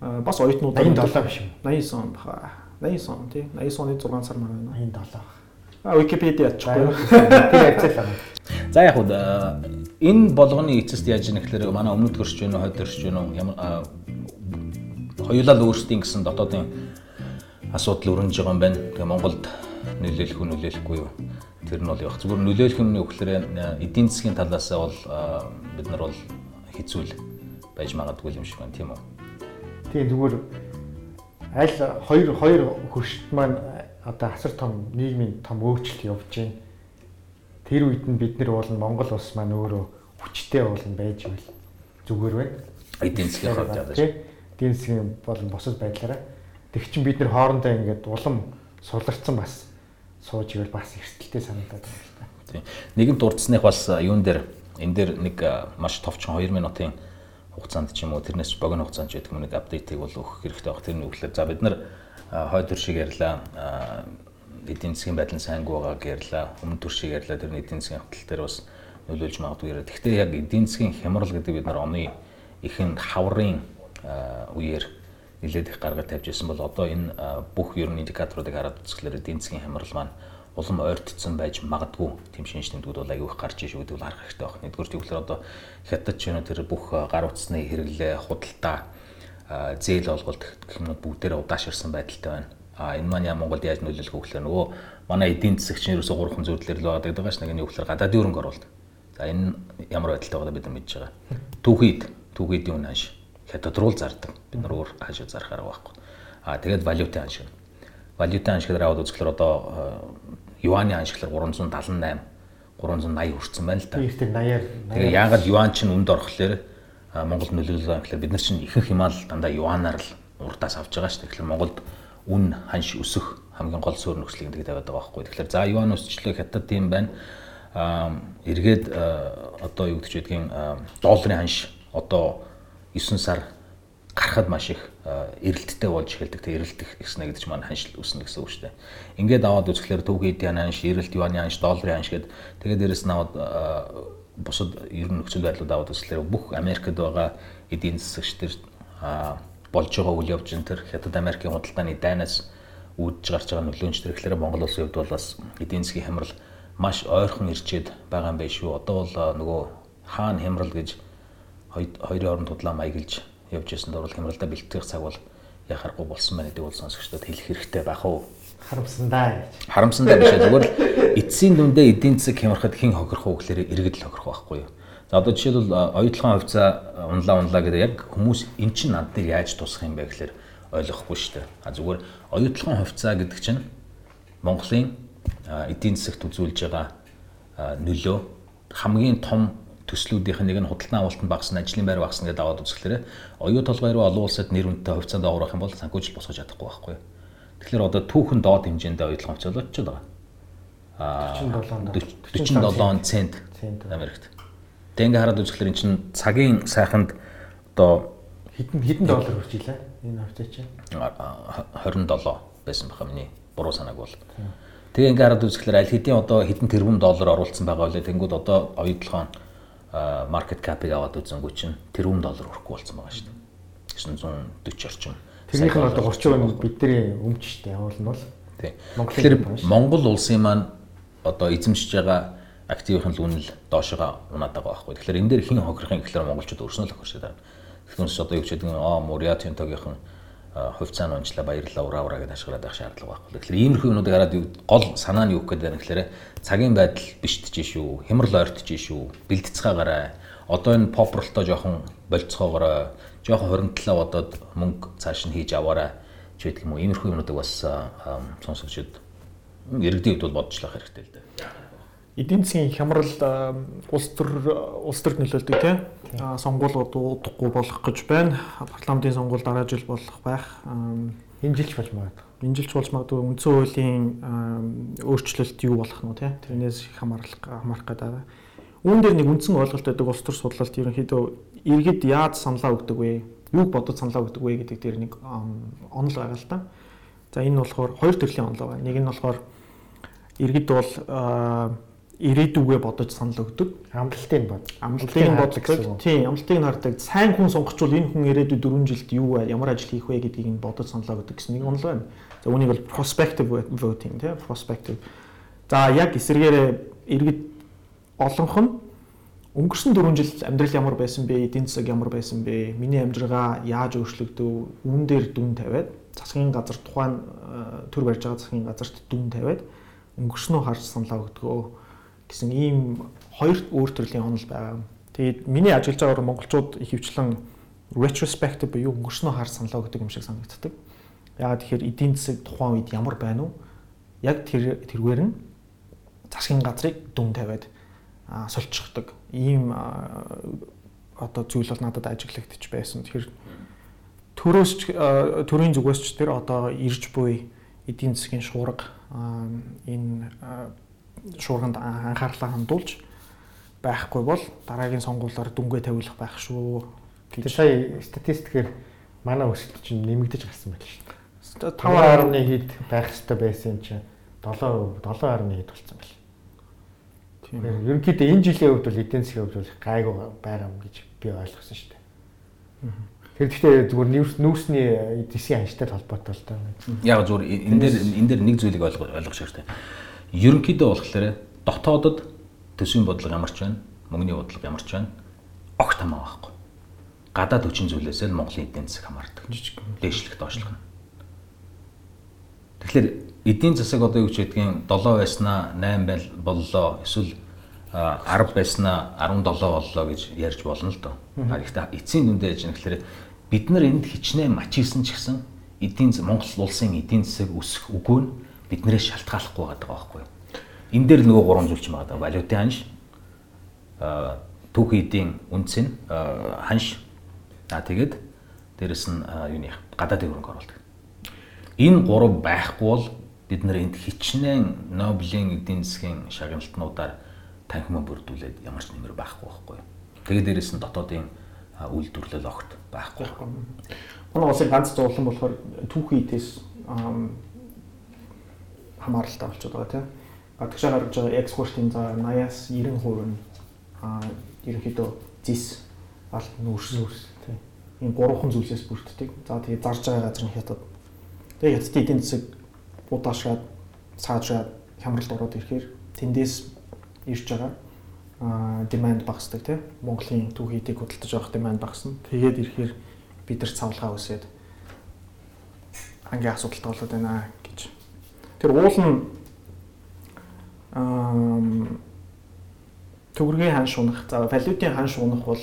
бас оюутнууд 87 биш юм. 80 онд баха. 80 он тий 80 оны 6 сар мар байна. 87. А Википедиа. Тэр явцал байгаа. За яг хөө энэ болгоны эцэст яаж яах гэхээр манай өмнөд байна уу, хойд байна уу, ямар хоёулаа л өөрсдийн гэсэн дотоодын асуудал өрнөж байгаа юм байна. Тэгээ Монголд нөлөөлөх үү нөлөөлөхгүй юу? Тэр нь бол яг зүгээр нөлөөлөх нь өгөхлөөр эдийн засгийн талаас бол бид нар бол хэцүүл байж магадгүй юм шиг байна тийм үү? Тийм зүгээр аль хоёр хоёр хөршт маань одоо асар том нийгмийн том өөрчлөлт явж байна. Тэр үед нь бид нар бол Монгол улс маань өөрөө хүчтэй болно байж ивэл зүгээр байна. Эдийн засгийн хувьд яаж эдийн засгийн болон босод байдлаараа Тэг чин бид нэр хоорондоо ингээд улам суларцсан бас сууж ивэл бас эрсдэлтэй санагдаад байна л та. Тийм. Нэгэн дурдсных бас юун дээр энэ дээр нэг маш товчхон 2 минутын хугацаанд ч юм уу тэрнээс богино хугацаанд ч гэдэг нэг апдейтыг бол өгөх хэрэгтэй баг. Тэр нь өглөө за бид нар хойд төршиг ярьлаа эдийн засгийн байдал сайнгүй байгааг ярьлаа. Өмнө төршиг ярьлаа. Тэр нь эдийн засгийн хавтал дээр бас нөлөөлж магадгүй яриа. Гэхдээ яг эдийн засгийн хямрал гэдэг бид нар оны ихэнх хаврын үеэр нэлээд их гаргаж тавьж ирсэн бол одоо энэ бүх ер нь индикаторуудыг хараад үзэхлээр эдийн засгийн хямрал маань улам ойртцсан байж магадгүй тийм шинж тэмдгүүд бол аягүй их гарч иж гэдэг бол харах хэрэгтэй байна. Нэгдүгээр тэгвэл одоо хятад ч юм тэр бүх гар утасны хэрэглээ, худалдаа, зээл олголт гэх юмнууд бүгдээрээ удааширсан байдалтай байна. А энэ маань яа Монголд яаж нөлөөлөх вэ гэхээр нөгөө манай эдийн засагч нэрөөсө гурван зөвлөлөр л байгаа гэдэг чинь нэг нь юу гэхээр гадаадын хөрөнгө оруулалт. За энэ ямар байдалтай байгааг бид нар мэдж байгаа. Түүхийд түүхийдийн үн ханш хятад руу зардаг. Бид нар өөр хаашаа зарах арга байхгүй. Аа тэгээд валютын аншиг. Валютын аншиглаар аваад үзэхлээр одоо э, юаны аншиглаар 378 380 хүрсэн байна л да. Тэр 80-аар Тэгээ яагаад юан чинь үнд орохлоор Монгол нөлөөлөл гэхэлэр бид нар чинь ихэнх юмаа л дандаа юанаар л урдаас авч байгаа шүү дээ. Тэгэхээр Монголд үн ханш өсөх хамгийн гол суурь нөхцөлийг гэдэг тавиад байгаа байхгүй. Тэгэхээр за юан өсчлөө хятад тийм байна. Аа эргээд одоо юу гэж байдгийг долларын ханш одоо 9 сар гарахад маш их эрэлттэй болж эхэлдэг. Тэг эрэлтэх гэснэ гэдэг чинь маань ханшил үүснэ гэсэн үг шүү дээ. Ингээд аваад үзэхлээр төгөөд яна ханш, эрэлт юаны ханш, долларын ханш гэдэг. Тэгээд дээрэс нь аваад бусад ер нь нөхцөл байдлууд аваад үзэхлээр бүх Америкт байгаа эдийн засагч төр болж байгаа үйл явц энэ төр Хятад Америкийн худалдааны дайнаас үүдж гарч байгаа нөлөөнч төр ихлээр Монгол улсын хувьд бол бас эдийн засгийн хямрал маш ойрхон ирчээд байгаа юм байна шүү. Одоо бол нөгөө хаана хямрал гэж хоёрын хооронд тудлаа маяглж явж ирсэн дөрвөл хямралдаа бэлтгэх цаг бол яхахгүй болсон байна гэдэг бол сонсогчдод хэлэх хэрэгтэй байх уу? Харамсандаа гэж. Харамсандаа биш зүгээр л эцсийн дүндээ эдийн засаг хямрахад хэн хохирох уу гэхээр иргэд л хохирох байхгүй юу? За одоо жишээлбэл оюутлогын хувьцаа унлаа унлаа гэдэг яг хүмүүс эн чинь над дээр яаж тусах юм бэ гэхээр ойлгохгүй шүү дээ. А зүгээр оюутлогын хувьцаа гэдэг чинь Монголын эдийн засагт үзүүлж байгаа нөлөө хамгийн том төслүүдийнх нь нэг нь худалдан авалтанд багасна, ажлын байр багасна гэдэг аваад үзэхлээр оюу толгой руу олон улсад нэр үнэтэй хувьцаанд доогрох юм бол санхүүжил босгож чадахгүй байхгүй. Тэгэхээр одоо түүхэн доод хэмжээндээ оюутлах хувьцаа болчиход байгаа. Аа 47 цент Америкт. Тэг ингээ хараад үзэхлээр эн чинь цагийн сайханд одоо хэдэн хэдэн доллар хүрч илээ? энэ хавцаа чинь? 27 байсан баха миний буруу санааг бол. Тэгээ ингээ хараад үзэхлээр аль хэдийн одоо хэдэн тэрбум доллар оруулсан байгаа үлээ тэнгууд одоо оюутлогоо маркет капыг аваад үзэнгүү чинь тэрбум доллар хүрэхгүй болсон байгаа шүү дээ. 940 орчим. Тэрнийх нь одоо 30% нь бидний өмч шүү дээ. Уул нь бол. Тийм. Тэгэхээр Монгол улсын маань одоо эзэмшиж байгаа активын үнэл доошоо унаад байгаа байхгүй. Тэгэхээр энэ дээр хэн хохирохын гэхлээр монголчууд өөрснөө л хохирсод байна. Тэгэхээр одоо юу ч гэдэг нь аа Муриа Тинтогийнхан хувьцааны онцлоо баярлалаа ураа ураа гэж ашиглаад байх шаардлага байхгүй. Тэгэхээр иймэрхүү юмнуудыг хараад гол санаа нь юу гэхэд байна гэхээр цагийн байдал биштэж шүү, хямрал ойртож шүү, бэлтцгаагаараа одоо энэ попролтой жоохон болцоогоороо жоохон хоримтлаа бодоод мөнгө цааш нь хийж аваарай ч гэдэг юм уу. Иймэрхүү юмнуудыг бас сонсогчд иргэдийн хувьд бол бодчихлах хэрэгтэй л дээ эдийн засгийн хямрал улс төр улс төрд нөлөөлдөг тийм сонгуулиуд удахгүй болох гэж байна. Парламентын сонгуул дараа жил болох байх. Энэ жилч болж магадгүй. Энэ жилч болж магадгүй үндсэн хуулийн өөрчлөлт юу болох нь тийм тэрнээс хамаарах хамаарах гэдэг. Үүн дээр нэг үндсэн ойлголт байдаг улс төр судлалт ерөнхийдөө иргэд яаж саналаа өгдөг вэ? Юуг бодож саналаа өгдөг вэ гэдэг дээр нэг онол байгаа л та. За энэ нь болохоор хоёр төрлийн онол байна. Нэг нь болохоор иргэд бол ирээдүгөө бодож санал өгдөг. Амлалтыг бод. Амлалтыг боддог. Тийм, амлалтыг хардаг. Сайн хүн сонгочвол энэ хүн ирээдүйд 4 жилд юу вэ? Ямар ажил хийх вэ гэдгийг нь бодож саналаа өгдөг гэсэн нэг онол байна. За үүнийг бол prospective voting тийм, prospective. За яг эсэргээрээ иргэд олонх нь өнгөрсөн 4 жил амьдрал ямар байсан бэ? Эдийн засаг ямар байсан бэ? Миний амжиргаа яаж өөрчлөгдөв? Үүн дээр дүн тавиад засгийн газар тухайн э, төр барьж байгаа засгийн газарт дүн тавиад өнгөрснөө харж саналаа өгдөгөө гэсэн ийм хоёр өөр төрлийн онол байгаа. Тэгээд миний ажиллаж байгаагаар монголчууд их хвчлэн retrospective буюу өнгөрснөө хар саналаа өгдөг юм шиг санагддаг. Яагаад тэгэхээр эдийн засаг тухайн үед ямар байна уу? Яг тэр тэргээр нь засгийн газрыг дүн тавиад сольчихдаг. Ийм одоо зүйл бол надад ажиглагдчих байсан. Тэгэхээр төрөөс төрийн зүгээс ч тэр одоо ирж буй эдийн засгийн шуурга энэ шуурганд анхаарлаа хандуулж байхгүй бол дараагийн сонгуулиар дүнгээ тавиулах байх шүү. Тэгээ сая статистикээр манай өсөлт чинь нэмэгдэж гарсан байл шүү дээ. 5.1 хэд байх хэрэгтэй байсан чинь 7 7.1 хэд болсон байл. Тийм. Ерөнхийдөө энэ жилийн хувьд бол эдийн засгийн хувьд бол гайгүй байгаа юм гэж би ойлгосон шүү дээ. Тэр гэхдээ зүгээр нүүрсний эдийн анчтай холбоотой л даа. Яг зүгээр энэ дээр энэ дээр нэг зүйлийг ойлгох шаардлагатай ерөнхийдөө болохоор дотоодод төсвийн бодлого ямар ч байна, мөнгөний бодлого ямар ч байна, огт хамаа байхгүй. Гадаад хүчин зүйлээс л Монголын эдийн засаг хамаардаг. Жижиг дээшлэх доошлох нь. Тэгэхээр эдийн засаг одоо юу ч гэдгийг 7 байснаа 8 байл боллоо эсвэл 10 байснаа 17 боллоо гэж ярьж болно л доо. Гэхдээ эцсийн дүндээ яж нэхлээр бид нар энд хичнээн мачилсан ч гэсэн эдийн Монгол улсын эдийн засаг өсөх үгүй нь биднээс шалтгааллахгүй байгаа байхгүй. Энэ дээр нөгөө гурван зүйл ч байгаа. Валютын ханш, түүх эдийн үнц нь ханш. Аа тэгээд дээрэс нь юуны гадаадын хөрөнгө оруулалт. Энэ гурав байхгүй бол бид нар энд хичнээн Нобелийн эдийн засгийн шагналтнуудаар танхимаа бүрдүүлээд ямар ч нэмэр байхгүй байхгүй. Тэгээд дээрэс нь дотоодын үйлдвэрлэл огт байхгүй. Манай улсын ганц зовлон болохоор түүхийдээс хамааралтай болчиход байгаа тийм. Гадагшаа гарч байгаа экспортын за 80-аас 90% нь аа ерөнхийдөө зис алт нүүрс нүүрс тийм. Энэ гурван зүйлсээс бүрддэг. За тэгээ зарж байгаа газар нь хятад. Тэгээ хятадын эдийн засаг будаашраад цаашраад хямралд ороод ирэхээр тэндээс ирж байгаа а demand багасдаг тийм Монголын түүх эдийг худалдаж авах demand багасна. Тэгээд ирэхээр бид нар цавлгаа үсээд ангийн асуудалтай болоод байна Тэр уул нь төгрөгийн хан шунах, за валютын хан шунах бол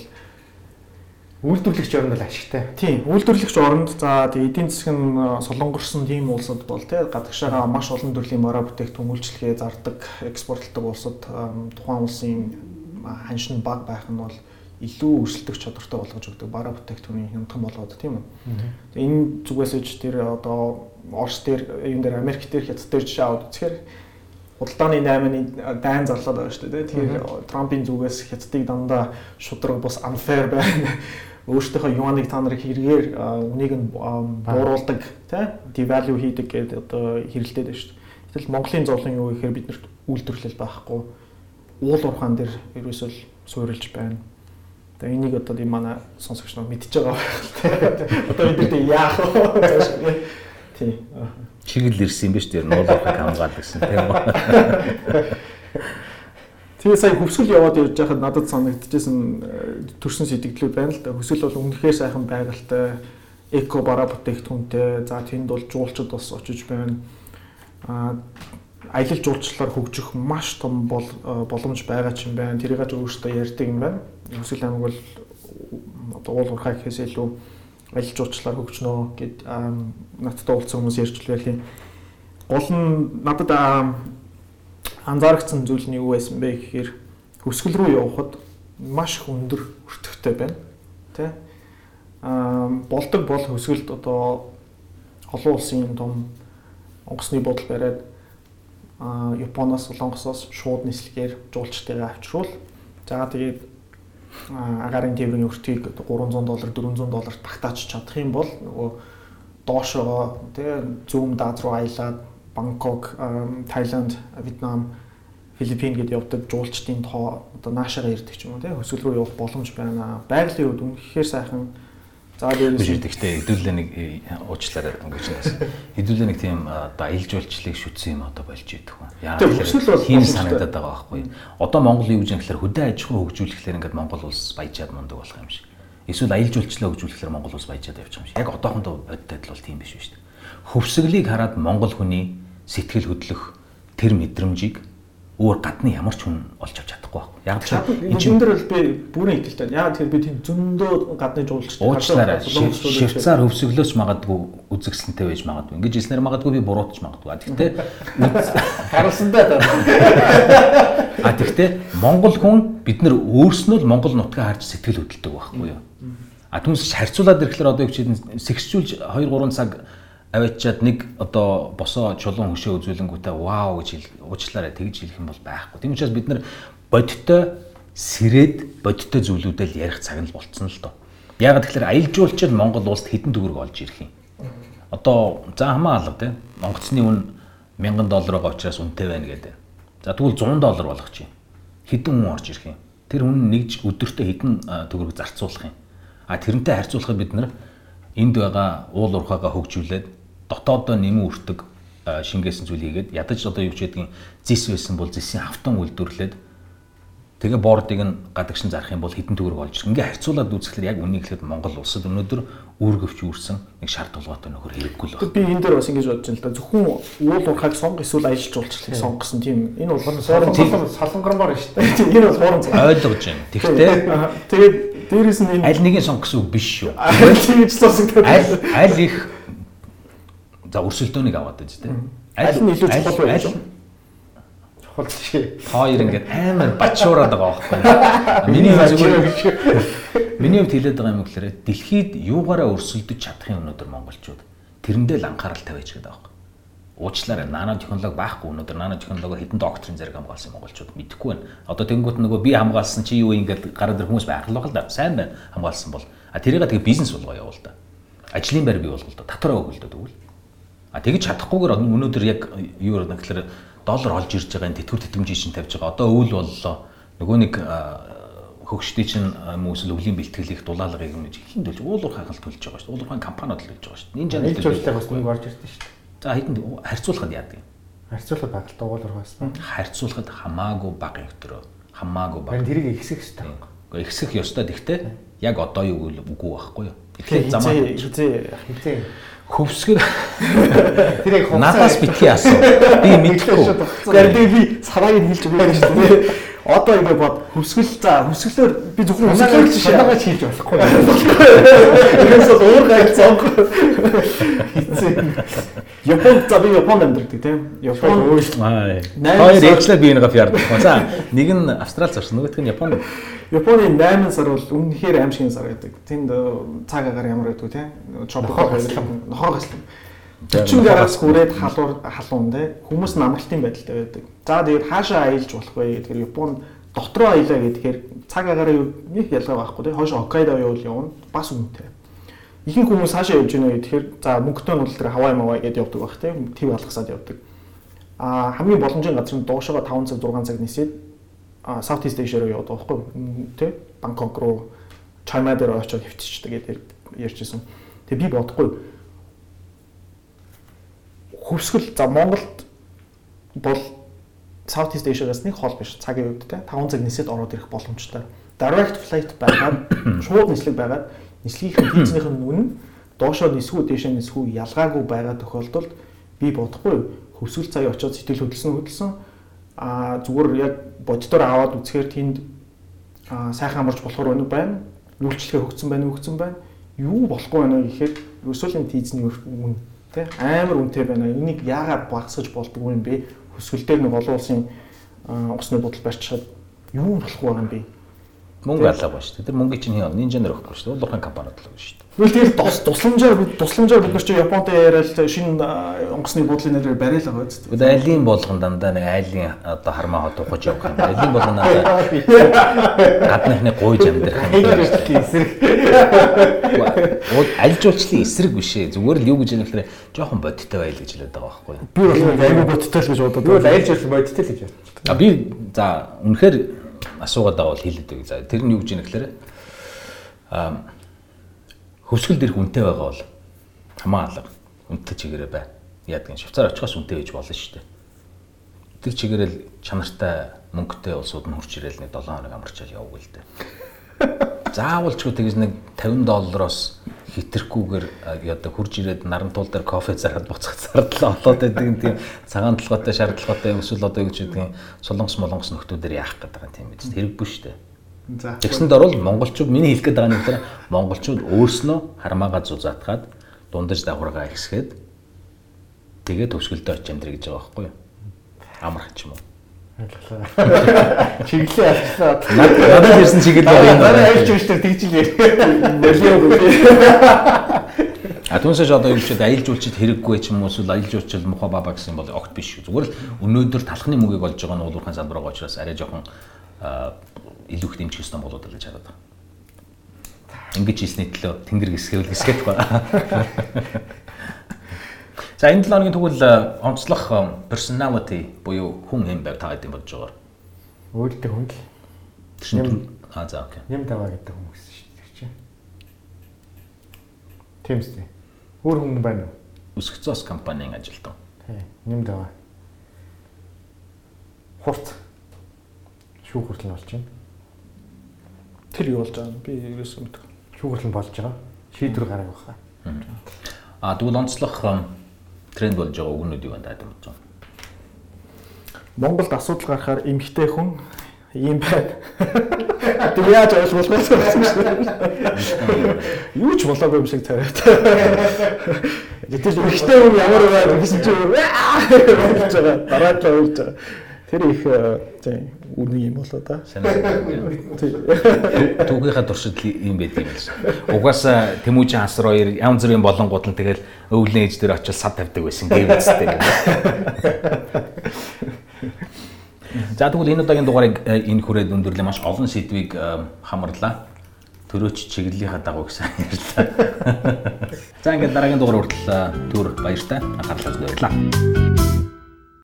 үйлдвэрлэгч оронд л ашигтай. Тийм, үйлдвэрлэгч оронд за тэгээ эдийн засаг нь солонгорсон тийм улсад бол тий гадагшаага маш олон төрлийн морой бүтээгдэхүүн үйлчлэгээ зардаг, экспортлдог улсад тухайн улсын ханшин баг байх нь бол илүү өрсөлдөх чадвартай болгож өгдөг бараа бүтээгдэхүүний хямдхан болгоод тийм үү. Энэ зүгээс ч тэр одоо Орос дээр юм дээр Америк дээр хятад дээр жишээ аваад үзэхээр худалдааны 8-ны дайн зарлаад байгаа шүү дээ. Тэгэхээр Трампын зүгээс хятадыг дандаа шудраг бус unfair байна. өөртөөхөө юаныг та нарыг хэрэгээр үнийг нь бууруулдаг тий devalue хийдэг гэдэг одоо хэрэлдээд байна шүү дээ. Гэтэл Монголын зовлон юу гэхээр биднэрт үйлдвэрлэл байхгүй уул уурхаан дээр ерөөсөө суурилж байна. Тэгээ энийг одоо ийм манай сонсогч нар мэдчихэж байгаа байх. Одоо бид нар яах вэ? Тий. Чигэл ирсэн юм биш тэр нуулахыг хамгаал гэсэн тийм үү? Тэгээ сая хөвсгөл яваад явж байхад надад санагдчихсэн э, төрсэн сэтгэлүүд байна л да. Хөсгөл бол үнэхээр сайхан байгальтай, эко бараа бүтээгдэхүүнтэй. За тэнд бол жуулчд бас очиж байна. Аа аялал жуулчлалаар хөгжих маш том бол боломж байгаа ч юм байна. Тэрийг ч өөрөөсөө ярьдаг юм байна. Өсвөл аймаг бол одоо уул уурхай гэхээс илүү аялал жуулчлалаар хөгжнөө гэд надтай уулзсан хүмүүс ярьж л байхын. Гол нь надад анзаарчихсан зүйл нь юу байсан бэ гэхээр хөсгөл рүү явхад маш их өндөр өртөгтэй байна. Тэ? Аа болдог бол хөсгөлд одоо олон улсын том онгоцны бодол бариад Японоос Солонгосоос шууд нислэгээр жуулчдыгаа авчруул. За тэгээд агарын тээврийн өртгийг 300 доллар 400 долларт багтааж чадах юм бол нөгөө доошоо тэгээ зүүн даад руу аялаад Бангкок, Таиланд, Вьетнам, Филиппин гэдээ явдаг жуулчдын тоо одоо наашаага ирдэг ч юм уу тийм хөсгөл рүү явах боломж байна. Байгалийн үед үнэхээр сайхан За дээрээс гэхдээ хэдүүлээ нэг э, уучлаарай ингэж байна. Хэдүүлээ нэг тийм одоо аялал жуулчлалыг шүтсэн юм одоо болж идэх хүн. Яа гэвэл тийм санагдаад байгаа байхгүй. Одоо Монгол юу гэж юм гэхээр хөдөө аж ахуй хөгжүүлэхлээр ингээд Монгол улс баяжаад мундаг болох юм шиг. Эсвэл аялал жуулчлалаа хөгжүүлэхлээр Монгол улс баяжаад явчих юм шиг. Яг одоохондоо бодит адил бол тийм биш шүү дээ. Хөвсгөлийг хараад Монгол хүний сэтгэл хөдлөх тэр мэдрэмжийг өөр гадны ямар ч хүн олж авч чадахгүй байхгүй. Яг ч энэ дээр бол би бүрэн итгэлтэй. Яг тэгэхээр би тийм зөндөө гадны жуулчтай уучлаарай. Швейцар хөвсгөлөөс магадгүй үзэгсэлэнтэй байж магадгүй. Ингэж хэлснээр магадгүй би буруутч магадгүй. Гэхдээ харуулсандаа та. А тэгтээ Монгол хүн бид нар өөрснөө л Монгол нутгаа харж сэтгэл хөдлөдөг байхгүй юу? А түнс харьцуулаад ирэхлээр одоо юу ч юм сэгсжүүлж 2 3 цаг аваачаад нэг одоо босоо чулуун хөшөө үзүүлэнгүүтээ вау гэж уучлаарай тэгж хэлэх юм бол байхгүй. Тийм учраас бид нар бодиттой сэрээд бодиттой зүйлүүдэл ярих цаг нь болцсон л доо. Яг тэгэхээр аялал жуулчид Монгол улсад хэдэн төгрөг олж ирэх юм. Одоо за хамаа алга тийм онгоцны үн 1000 долларыг учраас үнэтэй байна гэдэг. За тэгвэл 100 доллар болгох чинь хэдэн хүн орж ирэх юм. Тэр хүн нэгж өдөртөө хэдэн төгрөг зарцуулах юм. А тэрнтэй харьцуулахад бид нар энд байгаа уул уурхаагаа хөгжүүлээд дотоодоо нэмэн үртэг шингээсэн зүйл хийгээд ядаж одоо юу ч гэдгийг зис байсан бол зисийн автан үйлдвэрлээд тэгээ бордыг нь гадагшин зарах юм бол хэдэн төгрөг олж ирэх. Ингээ харьцуулаад үзэхлээр яг үнийг хэлэхэд Монгол улсад өнөөдөр үүргэвч үүрсэн нэг шарт тулгаатай нөхөр хэрэггүй л байна. Би энэ дээр бас ингэж бодож байна л да. Зөвхөн уул уурхайг сонго эсвэл аялал жуулчлалыг сонгосон тийм энэ бол хоорон солонгормоор шүү дээ. Энэ бол хоорон ойлгож байна. Тэгвэл тэгээд дээрээс нь аль нэгийг сонгосон үг биш шүү. Тийм ч сонсогдоод. Аль аль их За өрсөлдөөнийг аваад байж тээ. Аль нь илүү чухал вэ? Чухал шиг. Хоёр ингээд амар бачуураад байгаа байхгүй. Миний зүгээр Миний хувьд хэлээд байгаа юм гэхээр дэлхийд юугаараа өрсөлдөж чадахын өнөөдөр монголчууд тэрэндээ л анхаарал тавьж байгаа байхгүй. Уучлаарай нано технологи байхгүй өнөөдөр нано технологиор хэдэн докторийн зэрэг хамгаалсан монголчууд мэдэхгүй байна. Одоо тэнгуут нөгөө би хамгаалсан чи юу ингээд гараад ирэх хүмүүс байх л байна. Сайн байна хамгаалсан бол. А тэрийг тэгээ бизнес болгоо явуул да. Ажлын байр бий болгол да. Татвараа өгөл дөө тэгвэл. А тэгж чадахгүйгээр өнөөдөр яг юу вэ гэхээр доллар олж ирж байгаа энэ тэтгэвэр тэтгэмжийг чинь тавьж байгаа. Одоо өвөл боллоо. Нөгөө нэг хөгшдөө чинь хүмүүсэл өвлийн бэлтгэлийг дулаалгыг юм хин төлж уулуур хахалт төлж байгаа шүү дээ. Уулуурхан компаниуд төлж байгаа шүү дээ. Энэ жанр төлж бас нэг орж ирдэ шүү дээ. За хэдэн харьцуулахад яадаг юм? Харьцуулахад багтал уулуур хаас. Харьцуулахад хамаагүй бага өтөрөө хамаагүй бага. Тэрийг ихсэх хэрэгтэй. Гэхдээ ихсэх ёстой. Тэгтээ яг одоо юу үгүй байхгүй юу? Тэгэхээр замаа хизээ хизээ хөвсгөр тэр яг надаас битгий асуу. Би мэдэхгүй. Тэгэхээр би сарааг нь хэлж өгöö шүү дээ. Одоо ингэ бод хөвсгөл за хөвсгөлөөр би зөвхөн хөвсгөлөөр шанаагач хийж болохгүй. Нэгээс бол уур гал цонх. Японд за би Японд амьдардаг тийм. Япон Хоёр ээжлээ би нэг яардаг. За нэг нь Австрал зарсан нөгөөх нь Японд. Японы 8 сар бол үнэхээр аимшигын сар байдаг. Тэнд цаг агаар ямар байдаг тийм. Чопор нохоо гаслан. 40 гараас хүрээд халуур халуун те хүмүүс нь амралтын байдалтай байдаг. За тэгээд хаашаа аялж болох вэ гэхээр Японд дотроо аялаа гэхээр цаг агаараа нэг ялгаа байхгүй тий. Хойш Хоккайдо явуул явна бас үнэтэй. Ихэнх хүмүүс хаашаа явж байна гэхээр за мөнгөтэй нь бол тэр Хавай Мавай гэдээ явдаг байх тий. Тв алгасаад явдаг. А хамгийн боломжийн газар нь доошоо 5 цаг 6 цаг нисээд South East Asia руу явдаг байхгүй тий. Бангкок руу Чайна дээр очиод хөвччихдэг гэдэг ярьжсэн. Тэгээ би бодохгүй хөвсгөл за Монголд бол South East Asia-гаас нэг хол биш цагийн үед те 5 цаг нисээд ороод ирэх боломжтой. Direct flight байгаад шууд нислэг байгаад нислэгийнхэн хийцнийх нь үнэн доошоо нисгүү дээшээ нисгүү ялгаагүй байгаа тохиолдолд би бодохгүй хөвсгөл цай очиод сэтгэл хөдлсөн хөдлсөн а зүгээр яг боддоор аваад үзэхээр тэнд сайхан амарч болохоор өнөг байна. Нүүлчлэгээ хөгцсөн байна, хөгцсөн байна. Юу болохгүй байна гэхээр ерөөсөө энэ тийзний үн Тэ амар үнэтэй байна. Энийг яагаад багасгаж болдгоо юм бэ? Хөсгөл дээр нэг олон улсын усны бодол барьчихад юу болох вэ юм бэ? Мөнгө алаагүй шүү дээ. Тэр мөнгө чинь хин нинжанер өгөхгүй шүү дээ. Улуурхайн компаниуд л өгнө шүү дээ. Тэгвэл тэгээд тус тусламжаар тусламжаар бид нар чи Японтой яриад шинэ онгоцны буудлын нэрээр байгаа үст. Бид айлын болгон дандаа нэг айлын одоо хармаа хот ухаж явах юм. Айлын болгон дандаа гадныхны гуйж амьдрах юм. эсрэг. Аль жуулчлалын эсрэг биш ээ. Зүгээр л юу гэж юм гэхээр жоохон бодиттой байл гэж хэлээд байгаа байхгүй юу? Би бол аюу бодиттой л гэж бодоод. Аль жуулчлал бодиттой л гэж бодчих. А би за үнэхээр асуугаад байгаа бол хэлээд үг. За тэр нь юу гэж юм гэхээр аа хөвсгөл дэрх үнэтэй байгаа бол хамаа алга үнэтэй чигээрээ бай. Яадаг нь Швейцар очихоос үнэтэй байж болно шүү дээ. Тэр чигээрэл чанартай мөнгөтэй улсууд нь хурж ирээл нэг 7 хоног амарчаад явуг л дээ. Заавал ч тэгэж нэг 50 доллароос хитрхгүйгээр одоо хурж ирээд наран тул дээр кофе зарахад буцах зардлаа болоод байдаг юм тийм цагаан толгойтой шаардлагатай эсвэл одоо юу гэж байдгийг солонгос молонгос нөхдүүдээр яах гэдэг юм тийм биз хэрэггүй шүү дээ. За. Тэгсэнд орвол монголчууд миний хэлэх гээд байгаа нэг тэр монголчууд өөрснөө хармаагаа зузаатгаад дундаж давхаргаа ихсгээд тэгээд төвшгөлдөө очиж амьдрий гэж байгаа байхгүй юу? Амарх ч юм уу. Чиглэлээ алчлаа. Надад ирсэн чиглэл байгаа юм байна. айлч биш тэр тэгж л ярьж. А түнсэж одоо юу ч аялал жуулчид хэрэггүй ч юм уу эсвэл аялал жуулчид муха баба гэсэн бол огт биш шүү. Зүгээр л өнөөдөр талхны мөгийг олж байгаа нь уулуурхайн салбар байгаа учраас арай жоохон илүү их дэмжих ёстой болоод л гэж хараад байна. Ингэж хийсний төлөө тэнгэр гисгэвэл гисгэх ба. За энэ 7 хоногийн тэгвэл а, онцлог а, personality буюу хүн юм байв та гэдэг бодож байгаа. Өөртөө хүн л чинь а за окей. нэм даваа гэдэг хүмүүс шүү дээ чи. Тийм үстэй. Өөр хүн байна уу? Цос компанийн ажилтан. Тий. Нэм даваа. Хурц. Шүүх хүртэл болж байна. Тэр юу болж байгаа юм? Би ерөөсөө мэдгүй. Шүүх хүртэл болж байгаа. Шийдвэр гаргах байхаа. А тэгвэл онцлог а, тренд болж байгаа үгнүүд юу байна гэдэг бодож байна. Монголд асуудал гарахаар эмгтэй хүн ийм байна. Тэг яаж ойлгох вэ гэсэн чинь. Юу ч болоогүй юм шиг тариад. Гэтэл эмгтэй хүн ямар байгаад гэсэн чинь болж байгаа. Дараа нь болж байгаа. Тэр их тийм үнэн юм болоо да. Түүгийнхаа туршид ийм байдаг юм байна. Угаасаа Тэмүүжин хасар хоёр янз бүрийн болонгууд нь тэгэл өвлөн ээж дээр очиж сад тавьдаг байсан гэв үстэй. За тэгвэл энэ удаагийн дугаарыг э, энэ хүрээд өндөрлөө маш олон сэдвийг э, хамарлаа. Төрөөч чиглэлийнхаа дагуу гэсэн ярьлаа. За ингээд дараагийн дугаар хүртэл э, түр баяртай анхаарлаа зориуллаа.